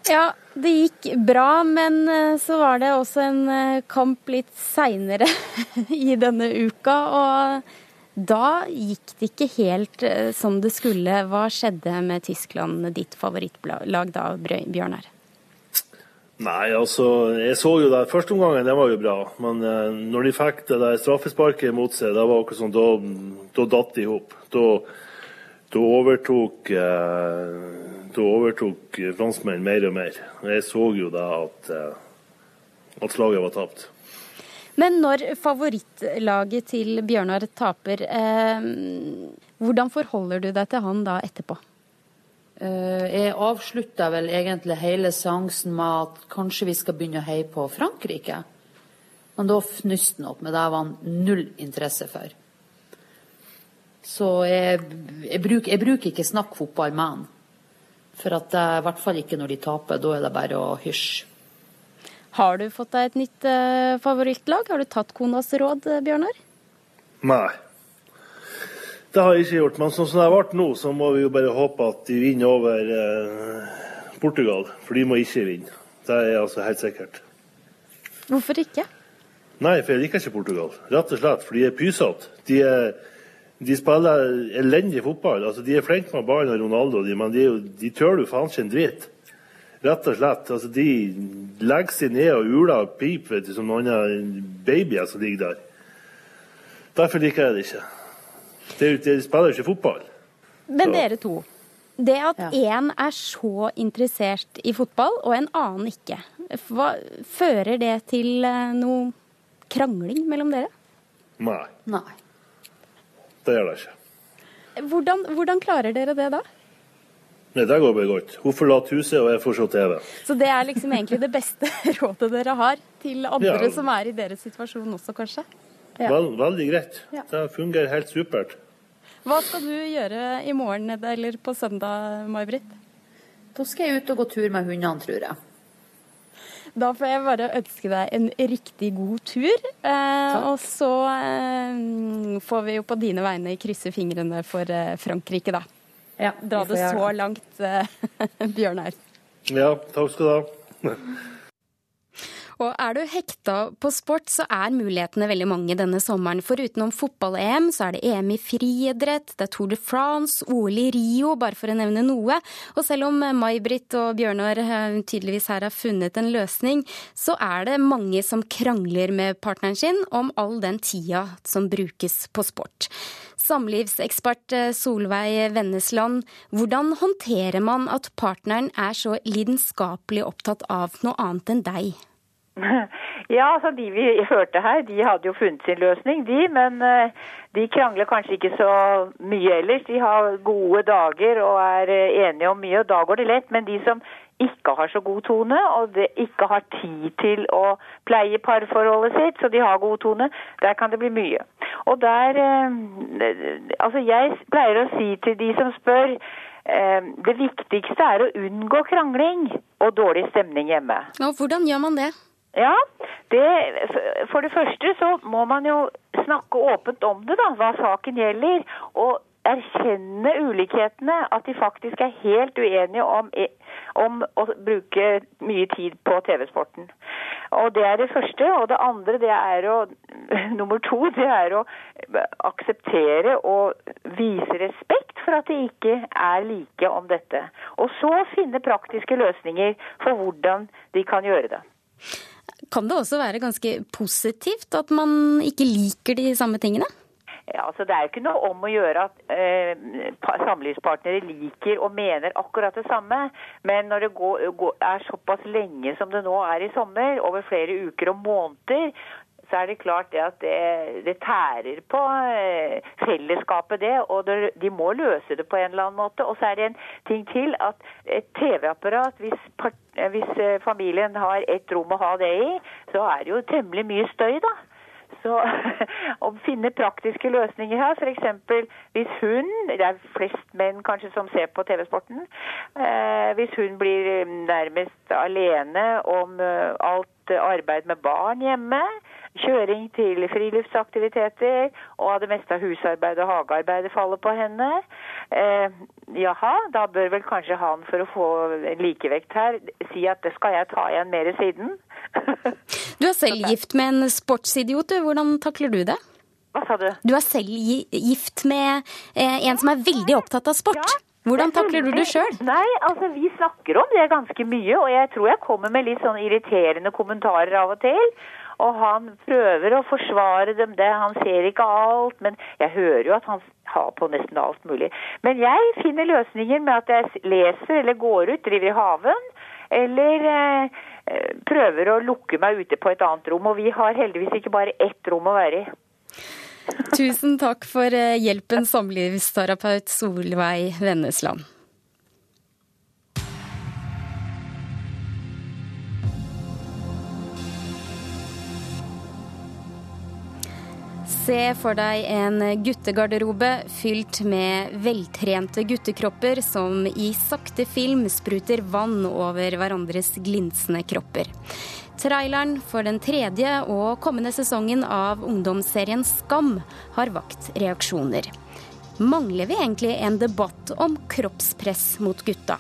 Ja, det gikk bra, men eh, så var det også en eh, kamp litt seinere i denne uka. Og da gikk det ikke helt eh, som det skulle. Hva skjedde med Tyskland, ditt favorittlag da, Bjørnar? Nei, altså, jeg så jo det første omgangen, det var jo bra. Men eh, når de fikk det der straffesparket mot seg, det var akkurat sånn, da, da datt de i hop. Da, da overtok eh, da overtok franskmenn mer og mer. Jeg så jo da at, eh, at slaget var tapt. Men når favorittlaget til Bjørnar taper, eh, hvordan forholder du deg til han da etterpå? Eh, Jeg avslutta vel egentlig hele seansen med at kanskje vi skal begynne å heie på Frankrike. Men da fnyste han opp med det var han null interesse for. Så jeg, jeg, bruker, jeg bruker ikke snakk fotball med han. For at det er i hvert fall ikke når de taper. Da er det bare å hysje. Har du fått deg et nytt eh, favorittlag? Har du tatt konas råd, eh, Bjørnar? Nei. Det har jeg ikke gjort. Men sånn som det har vært nå, så må vi jo bare håpe at de vinner over eh, Portugal. For de må ikke vinne. Det er altså helt sikkert. Hvorfor ikke? Nei, for jeg liker ikke Portugal. Rett og slett. For de er pysete. De, de spiller elendig fotball. Altså, de er flinke med ballen og Ronaldo, de, men de, de tør jo faen ikke en dritt. Rett og slett. Altså, de legger seg ned og uler og piper som noen babyer som ligger der. Derfor liker jeg det ikke. De, det spiller jo ikke fotball. Men Så- dere to. Det at én er så interessert i fotball, og en annen ikke, hva, fører det til eh, noe krangling mellom dere? Nei, Nei. det gjør det ikke. Hvordan, hvordan klarer dere det da? Nei, det går bare godt. Hun forlater huset, og jeg får se TV. Så det er liksom egentlig det beste rådet dere har til andre Ja. som er i deres situasjon også, kanskje? Ja. Vel, veldig greit. Ja. Det fungerer helt supert. Hva skal du gjøre i morgen eller på søndag, May-Britt? Da skal jeg ut og gå tur med hundene, tror jeg. Da får jeg bare ønske deg en riktig god tur. Eh, og så eh, får vi jo på dine vegne krysse fingrene for eh, Frankrike, da. Dra det så langt, eh, Bjørnar. Ja, takk skal du ha. Og er du hekta på sport, så er mulighetene veldig mange denne sommeren. For utenom fotball-EM, så er det EM i friidrett, det er Tour de France, OL i Rio, bare for å nevne noe. Og selv om May-Britt og Bjørnar eh, tydeligvis her har funnet en løsning, så er det mange som krangler med partneren sin om all den tida som brukes på sport. Samlivsekspert eh, Solveig Vennesland, hvordan håndterer man at partneren er så lidenskapelig opptatt av noe annet enn deg? Ja, altså de vi hørte her, de hadde jo funnet sin løsning, de. Men eh, de krangler kanskje ikke så mye ellers. De har gode dager og er eh, enige om mye, og da går det lett. Men de som ikke har så god tone, og ikke har tid til å pleie parforholdet sitt, så de har god tone, der kan det bli mye. Og der eh, Altså, jeg pleier å si til de som spør det viktigste er å unngå krangling og dårlig stemning hjemme. Og hvordan gjør man det? Ja, det, for det første så må man jo snakke åpent om det, da, hva saken gjelder. Og erkjenne ulikhetene. At de faktisk er helt uenige om, om å bruke mye tid på TV-sporten. Og Det er det første. Og det andre det er å nummer to, det er å akseptere og vise respekt for at de ikke er like om dette. Og så finne praktiske løsninger for hvordan de kan gjøre det. Kan det også være ganske positivt at man ikke liker de samme tingene? Ja, altså Det er jo ikke noe om å gjøre at eh, samlivspartnere liker og mener akkurat det samme. Men når det går, går, er såpass lenge som det nå er i sommer, over flere uker og måneder, så er det klart det at det, det tærer på eh, fellesskapet, det. Og de må løse det på en eller annen måte. Og så er det en ting til at et TV-apparat, hvis, hvis eh, familien har ett rom å ha det i, så er det jo temmelig mye støy, da. Så å finne praktiske løsninger her, f.eks. hvis hun, det er flest menn kanskje som ser på TV-sporten, eh, hvis hun blir nærmest alene om eh, alt arbeid med barn hjemme, kjøring til friluftsaktiviteter, og det meste av husarbeid og hagearbeidet faller på henne. Eh, jaha, da bør vel kanskje han, for å få likevekt her, si at det skal jeg ta igjen mer siden. du er selv gift med en sportsidiot, hvordan takler du det? Hva sa du? Du er selv gift med eh, en som er veldig opptatt av sport. Ja. Hvordan takler du det sjøl? Nei, altså Vi snakker om det ganske mye, og jeg tror jeg kommer med litt sånn irriterende kommentarer av og til. Og han prøver å forsvare dem det. Han ser ikke alt, men jeg hører jo at han har på nesten alt mulig. Men jeg finner løsninger med at jeg leser eller går ut, driver i haven. Eller eh, prøver å lukke meg ute på et annet rom. Og vi har heldigvis ikke bare ett rom å være i. Tusen takk for eh, hjelpen, samlivsterapeut Solveig Vennesland. Se for deg en guttegarderobe fylt med veltrente guttekropper som i sakte film spruter vann over hverandres glinsende kropper. Traileren for den tredje og kommende sesongen av ungdomsserien Skam har vakt reaksjoner. Mangler vi egentlig en debatt om kroppspress mot gutta?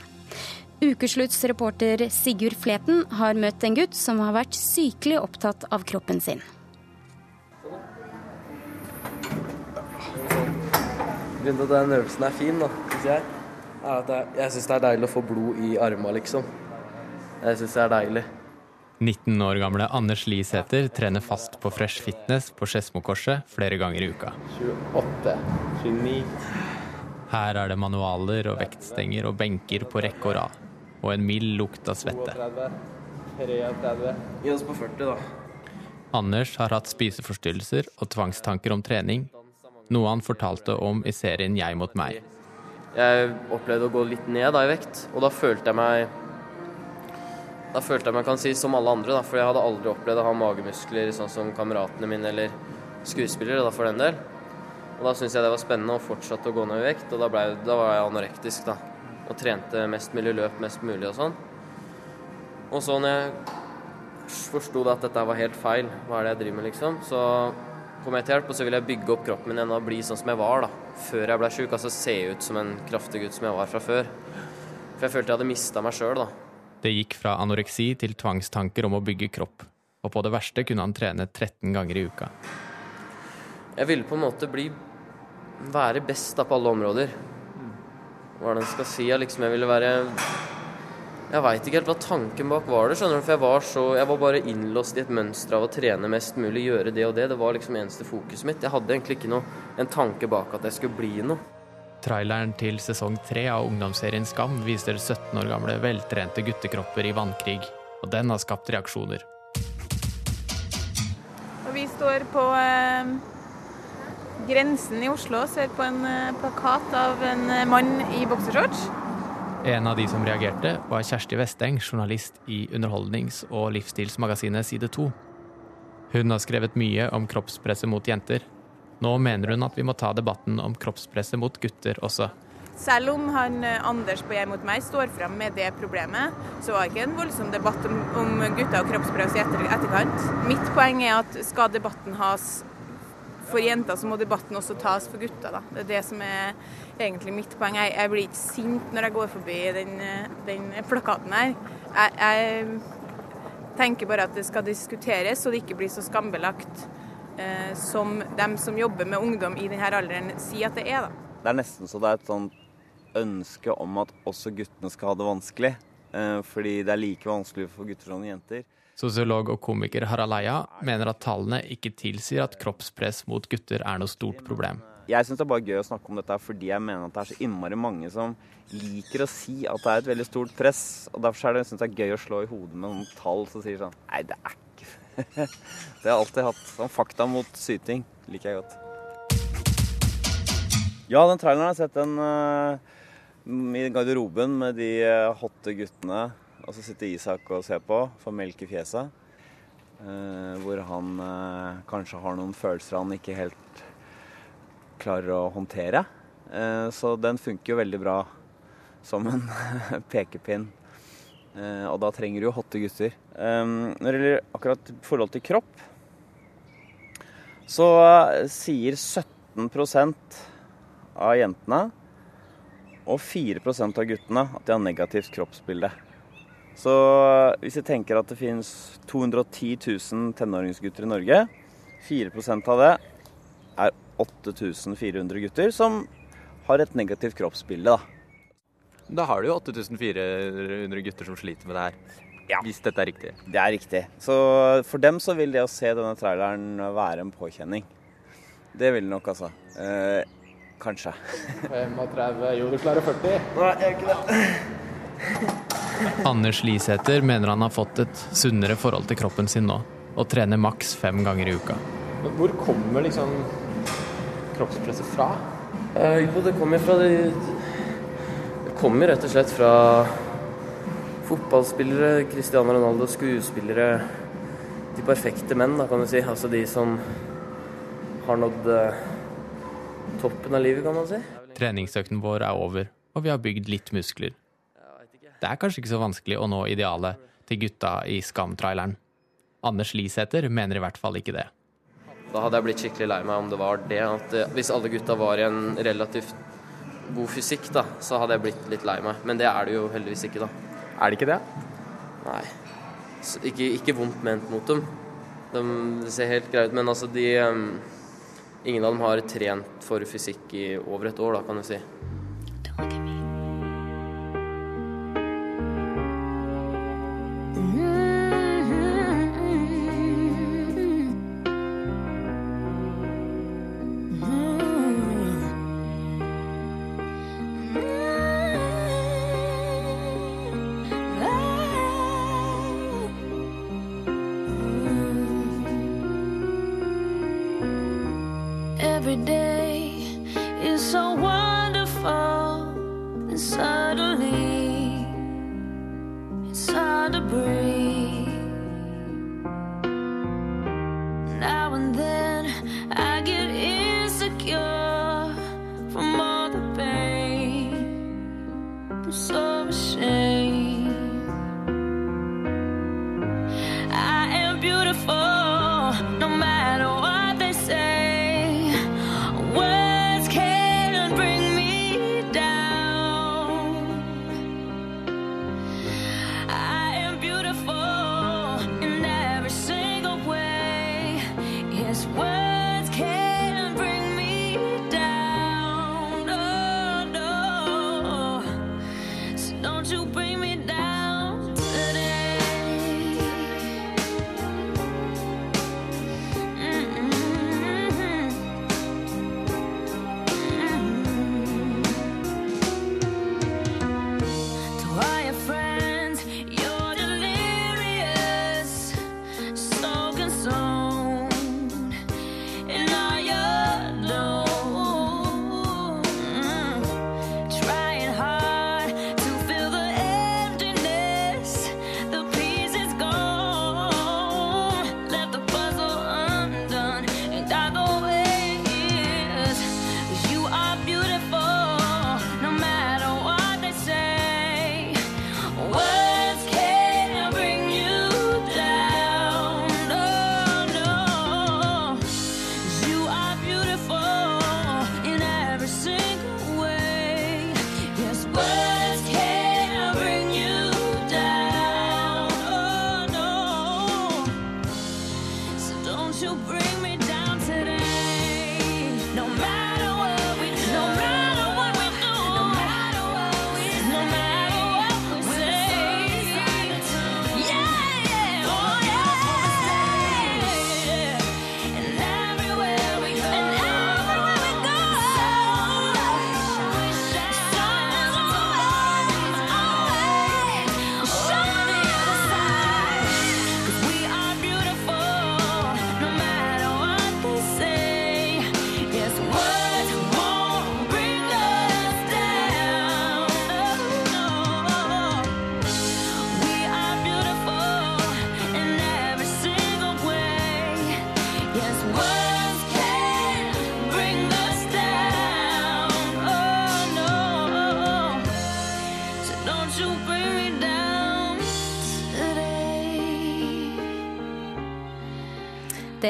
Ukeslutts reporter Sigurd Fleten har møtt en gutt som har vært sykelig opptatt av kroppen sin. Grunnen til at den øvelsen er fin, da, synes jeg, er at jeg, jeg syns det er deilig å få blod i armene, liksom. Jeg syns det er deilig. 19 år gamle Anders Lisæter trener fast på Fresh Fitness på Skedsmokorset flere ganger i uka. 28, 29 Her er det manualer og vektstenger og benker på rekke og rad. Og en mild lukt av svette. 32, 33 Gi oss på 40, da. Anders har hatt spiseforstyrrelser og tvangstanker om trening, noe han fortalte om i serien Jeg mot meg. Jeg opplevde å gå litt ned da i vekt, og da følte jeg meg da følte jeg meg kan si som alle andre, da, for jeg hadde aldri opplevd å ha magemuskler sånn som kameratene mine eller skuespillere, da, for den del. Og Da syntes jeg det var spennende og fortsatte å gå ned i vekt, og da, ble, da var jeg anorektisk. da, Og trente mest mulig løp, mest mulig og sånn. Og så når jeg forsto at dette var helt feil, hva er det jeg driver med, liksom, så kom jeg til hjelp, og så vil jeg bygge opp kroppen min igjen og bli sånn som jeg var da, før jeg ble sjuk. Altså se ut som en kraftig gutt som jeg var fra før. For jeg følte jeg hadde mista meg sjøl, da. Det gikk fra anoreksi til tvangstanker om å bygge kropp. Og på det verste kunne han trene 13 ganger i uka. Jeg ville på en måte bli være best da på alle områder. Hva er det en skal si? Jeg, liksom, jeg ville være jeg veit ikke helt hva tanken bak var det. skjønner du, For jeg var, så, jeg var bare innlåst i et mønster av å trene mest mulig, gjøre det og det. Det var liksom eneste fokuset mitt. Jeg hadde egentlig ikke noe, en tanke bak at jeg skulle bli noe. Traileren til sesong tre av ungdomsserien Skam viser 17 år gamle veltrente guttekropper i vannkrig. Og den har skapt reaksjoner. Og vi står på eh, grensen i Oslo og ser på en eh, plakat av en eh, mann i boksershorts. En av de som reagerte, var Kjersti Vesteng, journalist i underholdnings- og livsstilsmagasinet Side 2. Hun har skrevet mye om kroppspresset mot jenter. Nå mener hun at vi må ta debatten om kroppspresset mot gutter også. Selv om han eh, Anders på Jeg mot meg står frem med det problemet, så var det ikke en voldsom debatt om, om gutter og kroppspress i etter, etterkant. Mitt poeng er at skal debatten has for jenter så må debatten også tas for gutter. Det er det som er egentlig mitt poeng. Jeg, jeg blir ikke sint når jeg går forbi den, den plakaten her. Jeg, jeg tenker bare at det skal diskuteres, så det ikke blir så skambelagt eh, som dem som jobber med ungdom i denne alderen sier at det er. da. Det er nesten så det er et sånt ønske om at også guttene skal ha det vanskelig. Eh, fordi det er like vanskelig for gutter som jenter. Sosiolog og komiker Harald Eia mener at tallene ikke tilsier at kroppspress mot gutter er noe stort problem. Jeg syns det er bare gøy å snakke om dette fordi jeg mener at det er så innmari mange som liker å si at det er et veldig stort press. og Derfor er det, synes jeg er gøy å slå i hodet med noen tall som sier sånn Nei, det er ikke Det har jeg alltid hatt. Sånn fakta mot syting liker jeg godt. Ja, den traileren har jeg sett den uh, i garderoben med de uh, hotte guttene. Og så sitter Isak og ser på, får melk i fjeset. Uh, hvor han kanskje har noen følelser han ikke helt klarer å håndtere. Eh, så den funker jo veldig bra som en pekepinn. Eh, og da trenger du jo hotte gutter. Eh, når det gjelder akkurat forhold til kropp, så sier 17% av jentene og 4% av guttene at de har negativt kroppsbilde. Så hvis vi tenker at det finnes 210 000 tenåringsgutter i Norge, 4% av det er 8400 gutter som har et negativt kroppsbilde. Da, da har du jo 8400 gutter som sliter med det her. Ja. Hvis dette er riktig. Det er riktig. Så for dem så vil det å se denne traileren være en påkjenning. Det vil det nok, altså. Eh, kanskje. 35 Jo, du klarer 40. Nei, jeg gjør ikke det. Anders Lisæter mener han har fått et sunnere forhold til kroppen sin nå, og trener maks fem ganger i uka. Hvor kommer liksom kroppspresset fra? Uh, jo, det kommer fra de Det kommer rett og slett fra fotballspillere, Cristiano Ronaldo, skuespillere De perfekte menn, da, kan du si. Altså de som har nådd uh, toppen av livet, kan man si. Treningsøkten vår er over, og vi har bygd litt muskler. Det er kanskje ikke så vanskelig å nå idealet til gutta i Skam-traileren. Anders Lisæter mener i hvert fall ikke det. Da hadde jeg blitt skikkelig lei meg om det var det. At eh, hvis alle gutta var i en relativt god fysikk, da, så hadde jeg blitt litt lei meg. Men det er det jo heldigvis ikke, da. Er det ikke det? Nei. Ikke, ikke, vondt ment mot dem. De, ser helt greit ut. Men altså, de um, Ingen av dem har trent for fysikk i over et år, da, kan du si.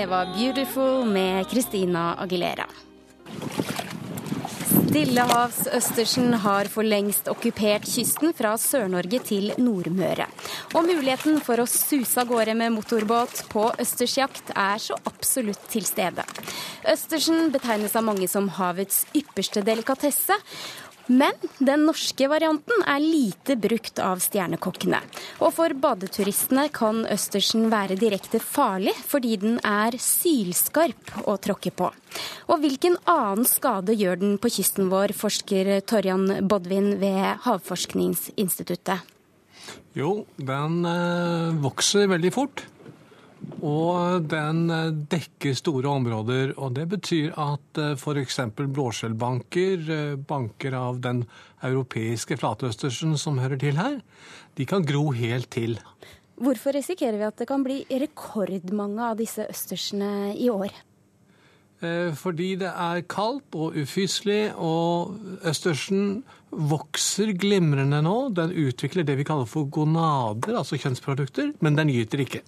Det var 'Beautiful' med Christina Aguilera. Stillehavsøstersen har for lengst okkupert kysten fra Sør-Norge til Nordmøre. Og muligheten for å suse av gårde med motorbåt på østersjakt er så absolutt til stede. Østersen betegnes av mange som havets ypperste delikatesse. Men den norske varianten er lite brukt av stjernekokkene. Og for badeturistene kan østersen være direkte farlig fordi den er sylskarp å tråkke på. Og hvilken annen skade gjør den på kysten vår, forsker Torjan Bodvin ved Havforskningsinstituttet? Jo, den eh, vokser veldig fort. Og den eh, dekker store områder. og Det betyr at f.eks. blåskjellbanker, eh, banker av den europeiske flatøstersen som hører til her, de kan gro helt til. Hvorfor risikerer vi at det kan bli rekordmange av disse østersene i år? Eh, fordi det er kaldt og ufyselig, og østersen vokser glimrende nå. Den utvikler det vi kaller for gonader, altså kjønnsprodukter, men den gyter ikke.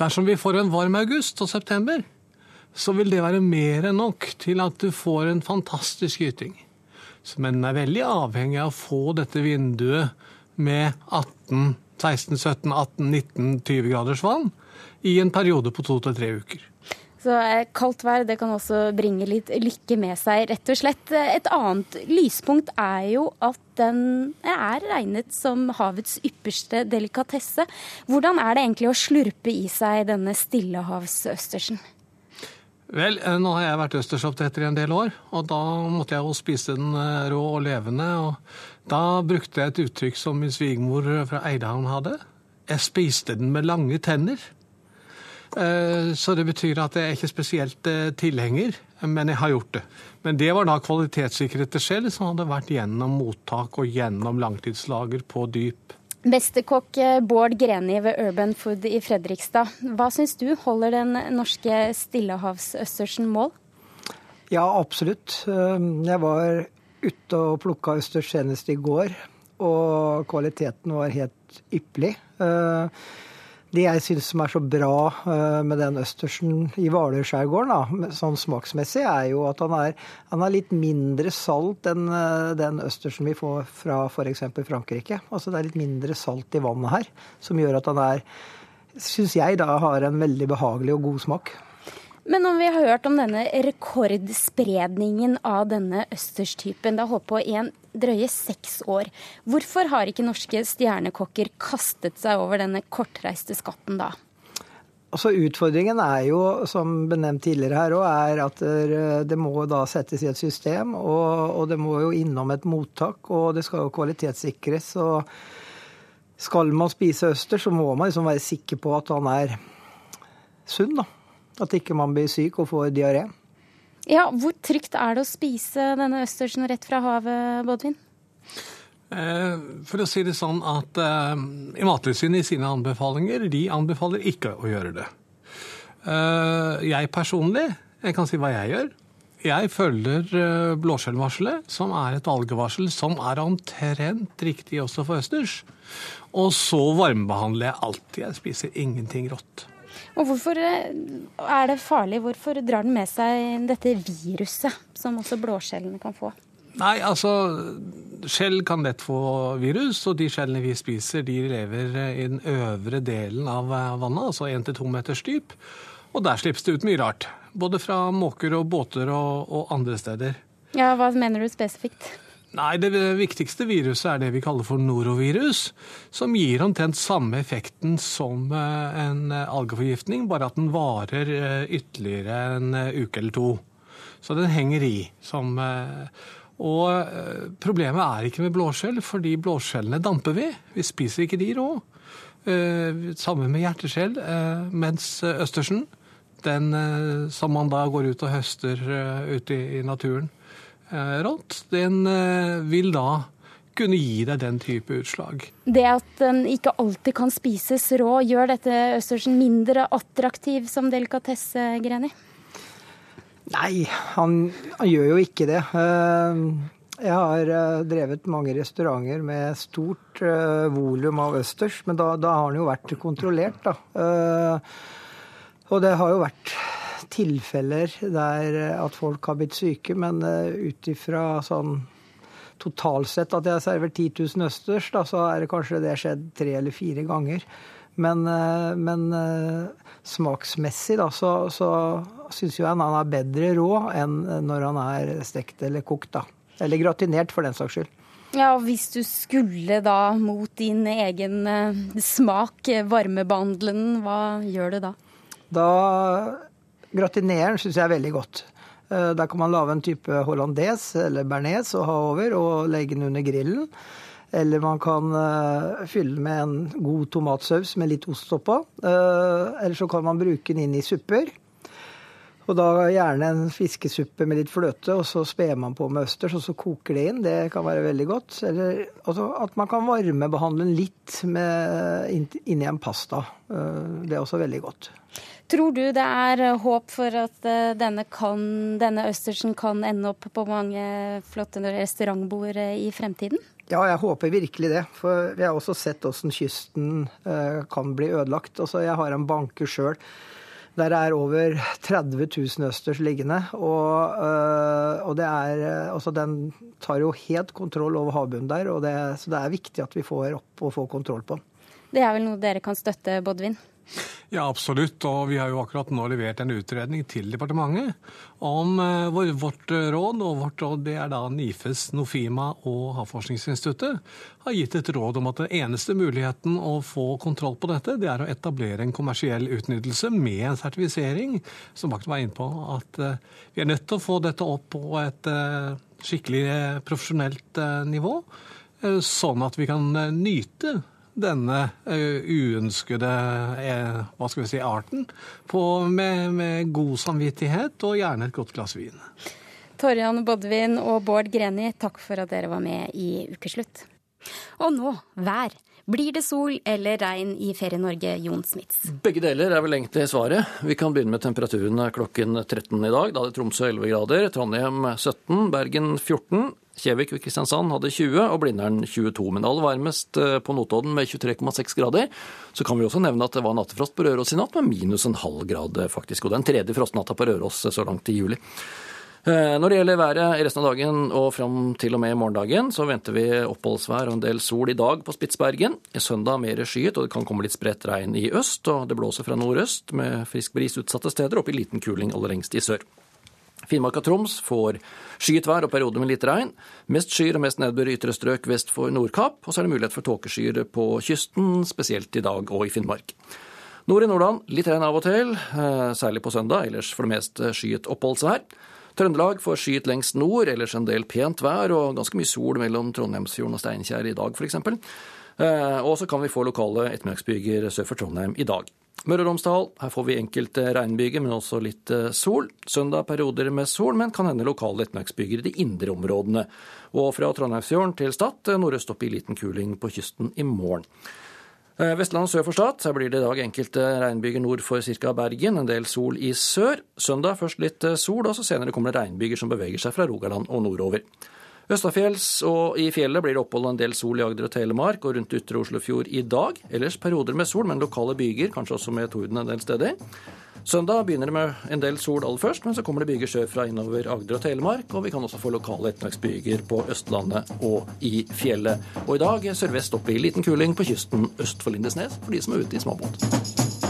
Dersom vi får en varm august og september, så vil det være mer enn nok til at du får en fantastisk gyting. Men den er veldig avhengig av å få dette vinduet med 18, 16, 17, 18, 19, 20 graders vann i en periode på to til tre uker. Så eh, kaldt vær det kan også bringe litt lykke med seg, rett og slett. Et annet lyspunkt er jo at den er regnet som havets ypperste delikatesse. Hvordan er det egentlig å slurpe i seg denne stillehavsøstersen? Vel, eh, nå har jeg vært østersoppdretter i en del år, og da måtte jeg jo spise den eh, rå og levende. og Da brukte jeg et uttrykk som min svigermor fra Eidehavn hadde. Jeg spiste den med lange tenner. Eh, så det betyr at jeg er ikke spesielt eh, tilhenger, men jeg har gjort det. Men det var da kvalitetssikret til skjell som hadde vært gjennom mottak og gjennom langtidslager på dyp. Mesterkokk eh, Bård Greni ved Urban Food i Fredrikstad. Hva syns du, holder den norske stillehavsøstersen mål? Ja, absolutt. Jeg var ute og plukka østers senest i går, og kvaliteten var helt ypperlig. Det jeg syns som er så bra eh, med den østersen i Hvalerskjærgården, sånn smaksmessig, er jo at han er, han er litt mindre salt enn eh, den østersen vi får fra f.eks. Frankrike. Altså det er litt mindre salt i vannet her, som gjør at han er, syns jeg, da har en veldig behagelig og god smak. Men om vi har hørt om denne rekordspredningen av denne østerstypen, det har holdt på i en drøye seks år. Hvorfor har ikke norske stjernekokker kastet seg over denne kortreiste skatten da? Altså Utfordringen er jo, som benevnt tidligere her òg, at det må da settes i et system. Og, og, det må jo innom et mottak, og det skal jo kvalitetssikres. og Skal man spise øster, så må man liksom være sikker på at han er sunn. da. At ikke man blir syk og får diaré. Ja, Hvor trygt er det å spise denne østersen rett fra havet, Bodvin? Eh, for å si det sånn at i Mattilsynet i sine anbefalinger de anbefaler ikke å gjøre det. Eh, jeg personlig, jeg kan si hva jeg gjør. Jeg følger blåskjellvarselet, som er et algevarsel som er omtrent riktig også for østers. Og så varmebehandler jeg alltid. Jeg spiser ingenting rått. Og hvorfor eh, er det farlig? Hvorfor drar den med seg dette viruset, som også blåskjellene kan få? Nei, altså Skjell kan lett få virus, og de skjellene vi spiser, de lever i den øvre delen av vannet, altså 1-2 meters dyp. Og der slippes det ut mye rart. Både fra måker og båter og, og andre steder. Ja, Hva mener du spesifikt? Nei, Det viktigste viruset er det vi kaller for norovirus, som gir omtrent samme effekten som eh, en eh, algeforgiftning, bare at den varer eh, ytterligere en uke eller to. Så den henger i. Som, og problemet er ikke med blåskjell, fordi blåskjellene damper vi. Vi spiser ikke de rå. Samme med hjerteskjell. Mens østersen, den som man da går ut og høster ute i naturen, rått, den eh, vil da kunne gi deg den type utslag. Det at den ikke alltid kan spises rå, gjør dette østersen mindre attraktiv som delikatesse, Greni? Nei, han, han, gjør jo ikke det. Eh, jeg har drevet mange restauranter med stort volum av østers, men da, da, har den jo vært kontrollert, da. Og det har jo vært tilfeller der at folk har blitt syke, men ut ifra sånn totalt sett at jeg server 10 000 østers, da, så er det kanskje det skjedd tre eller fire ganger. Men, men smaksmessig da, så, så syns jo han han er bedre rå enn når han er stekt eller kokt. da. Eller gratinert, for den saks skyld. Ja, og Hvis du skulle da mot din egen eh, smak varmebehandle den, hva gjør du da? Da Gratinerer syns jeg er veldig godt. Eh, Der kan man lage en type hollandes eller bearnés og ha over, og legge den under grillen. Eller man kan uh, fylle med en god tomatsaus med litt ost oppå. Uh, eller så kan man bruke den inn i supper. Og da gjerne en fiskesuppe med litt fløte, og så sper man på med østers, og så koker det inn. Det kan være veldig godt. Eller altså, at man kan varmebehandle den litt med, inni en pasta. Det er også veldig godt. Tror du det er håp for at denne, kan, denne østersen kan ende opp på mange flotte restaurantbord i fremtiden? Ja, jeg håper virkelig det. For vi har også sett hvordan kysten kan bli ødelagt. Altså, jeg har en banke sjøl der er over 30 000 østers liggende. Og, og det er, altså den tar jo helt kontroll over havbunnen der. Og det, så det er viktig at vi får opp og får kontroll på den. Det er vel noe dere kan støtte, Bodvin? Ja, absolutt. Og vi har jo akkurat nå levert en utredning til departementet om vårt råd. Og vårt råd det er da NIFES, Nofima og Havforskningsinstituttet har gitt et råd om at den eneste muligheten å få kontroll på dette, det er å etablere en kommersiell utnyttelse med en sertifisering. Som Bakten var inne på, at vi er nødt til å få dette opp på et skikkelig profesjonelt nivå. Sånn at vi kan nyte denne uønskede hva skal vi si, arten på, med, med, god samvittighet og gjerne et godt glass vin. Torjan Bodvin og Bård Greni, takk for at dere var med i Ukeslutt. Og nå vær. Blir det sol eller regn i Ferie-Norge, Jon Smits? Begge deler er vel egentlig svaret. Vi kan begynne med temperaturen klokken 13 i dag. Da er det Tromsø 11 grader, Trondheim 17, Bergen 14. Kjevik og Kristiansand hadde 20 og Blindern 22. Men aller varmest på Notodden med 23,6 grader. Så kan vi også nevne at det var nattefrost på Røros i natt med minus en halv grad, faktisk. Og den tredje frostnatta på Røros så langt i juli. Når det gjelder været resten av dagen og fram til og med morgendagen, så venter vi oppholdsvær og en del sol i dag på Spitsbergen. I søndag mer skyet, og det kan komme litt spredt regn i øst. Og det blåser fra nordøst med frisk bris utsatte steder, opp i liten kuling aller lengst i sør. Finnmark og Troms får skyet vær og perioder med litt regn. Mest skyer og mest nedbør i ytre strøk vest for Nordkapp, og så er det mulighet for tåkeskyer på kysten, spesielt i dag og i Finnmark. Nord i Nordland litt regn av og til, særlig på søndag, ellers for det meste skyet oppholdsvær. Trøndelag får skyet lengst nord, ellers en del pent vær og ganske mye sol mellom Trondheimsfjorden og Steinkjer i dag f.eks. Og så kan vi få lokale ettermiddagsbyger sør for Trondheim i dag. Møre og Romsdal, her får vi enkelte regnbyger, men også litt sol. Søndag perioder med sol, men kan hende lokale ettermiddagsbyger i de indre områdene. Og fra Trondheimsfjorden til Stad nordøst opp i liten kuling på kysten i morgen. Vestlandet sør for Stad, her blir det i dag enkelte regnbyger nord for ca. Bergen, en del sol i sør. Søndag først litt sol, og så senere kommer det regnbyger som beveger seg fra Rogaland og nordover. Østafjells og i fjellet blir det opphold en del sol i Agder og Telemark og rundt ytre Oslofjord i dag. Ellers perioder med sol, men lokale byger, kanskje også med torden en del steder. Søndag begynner det med en del sol aller først, men så kommer det byger sørfra innover Agder og Telemark, og vi kan også få lokale ettermiddagsbyger på Østlandet og i fjellet. Og i dag sørvest opp i liten kuling på kysten øst for Lindesnes, for de som er ute i småbåt.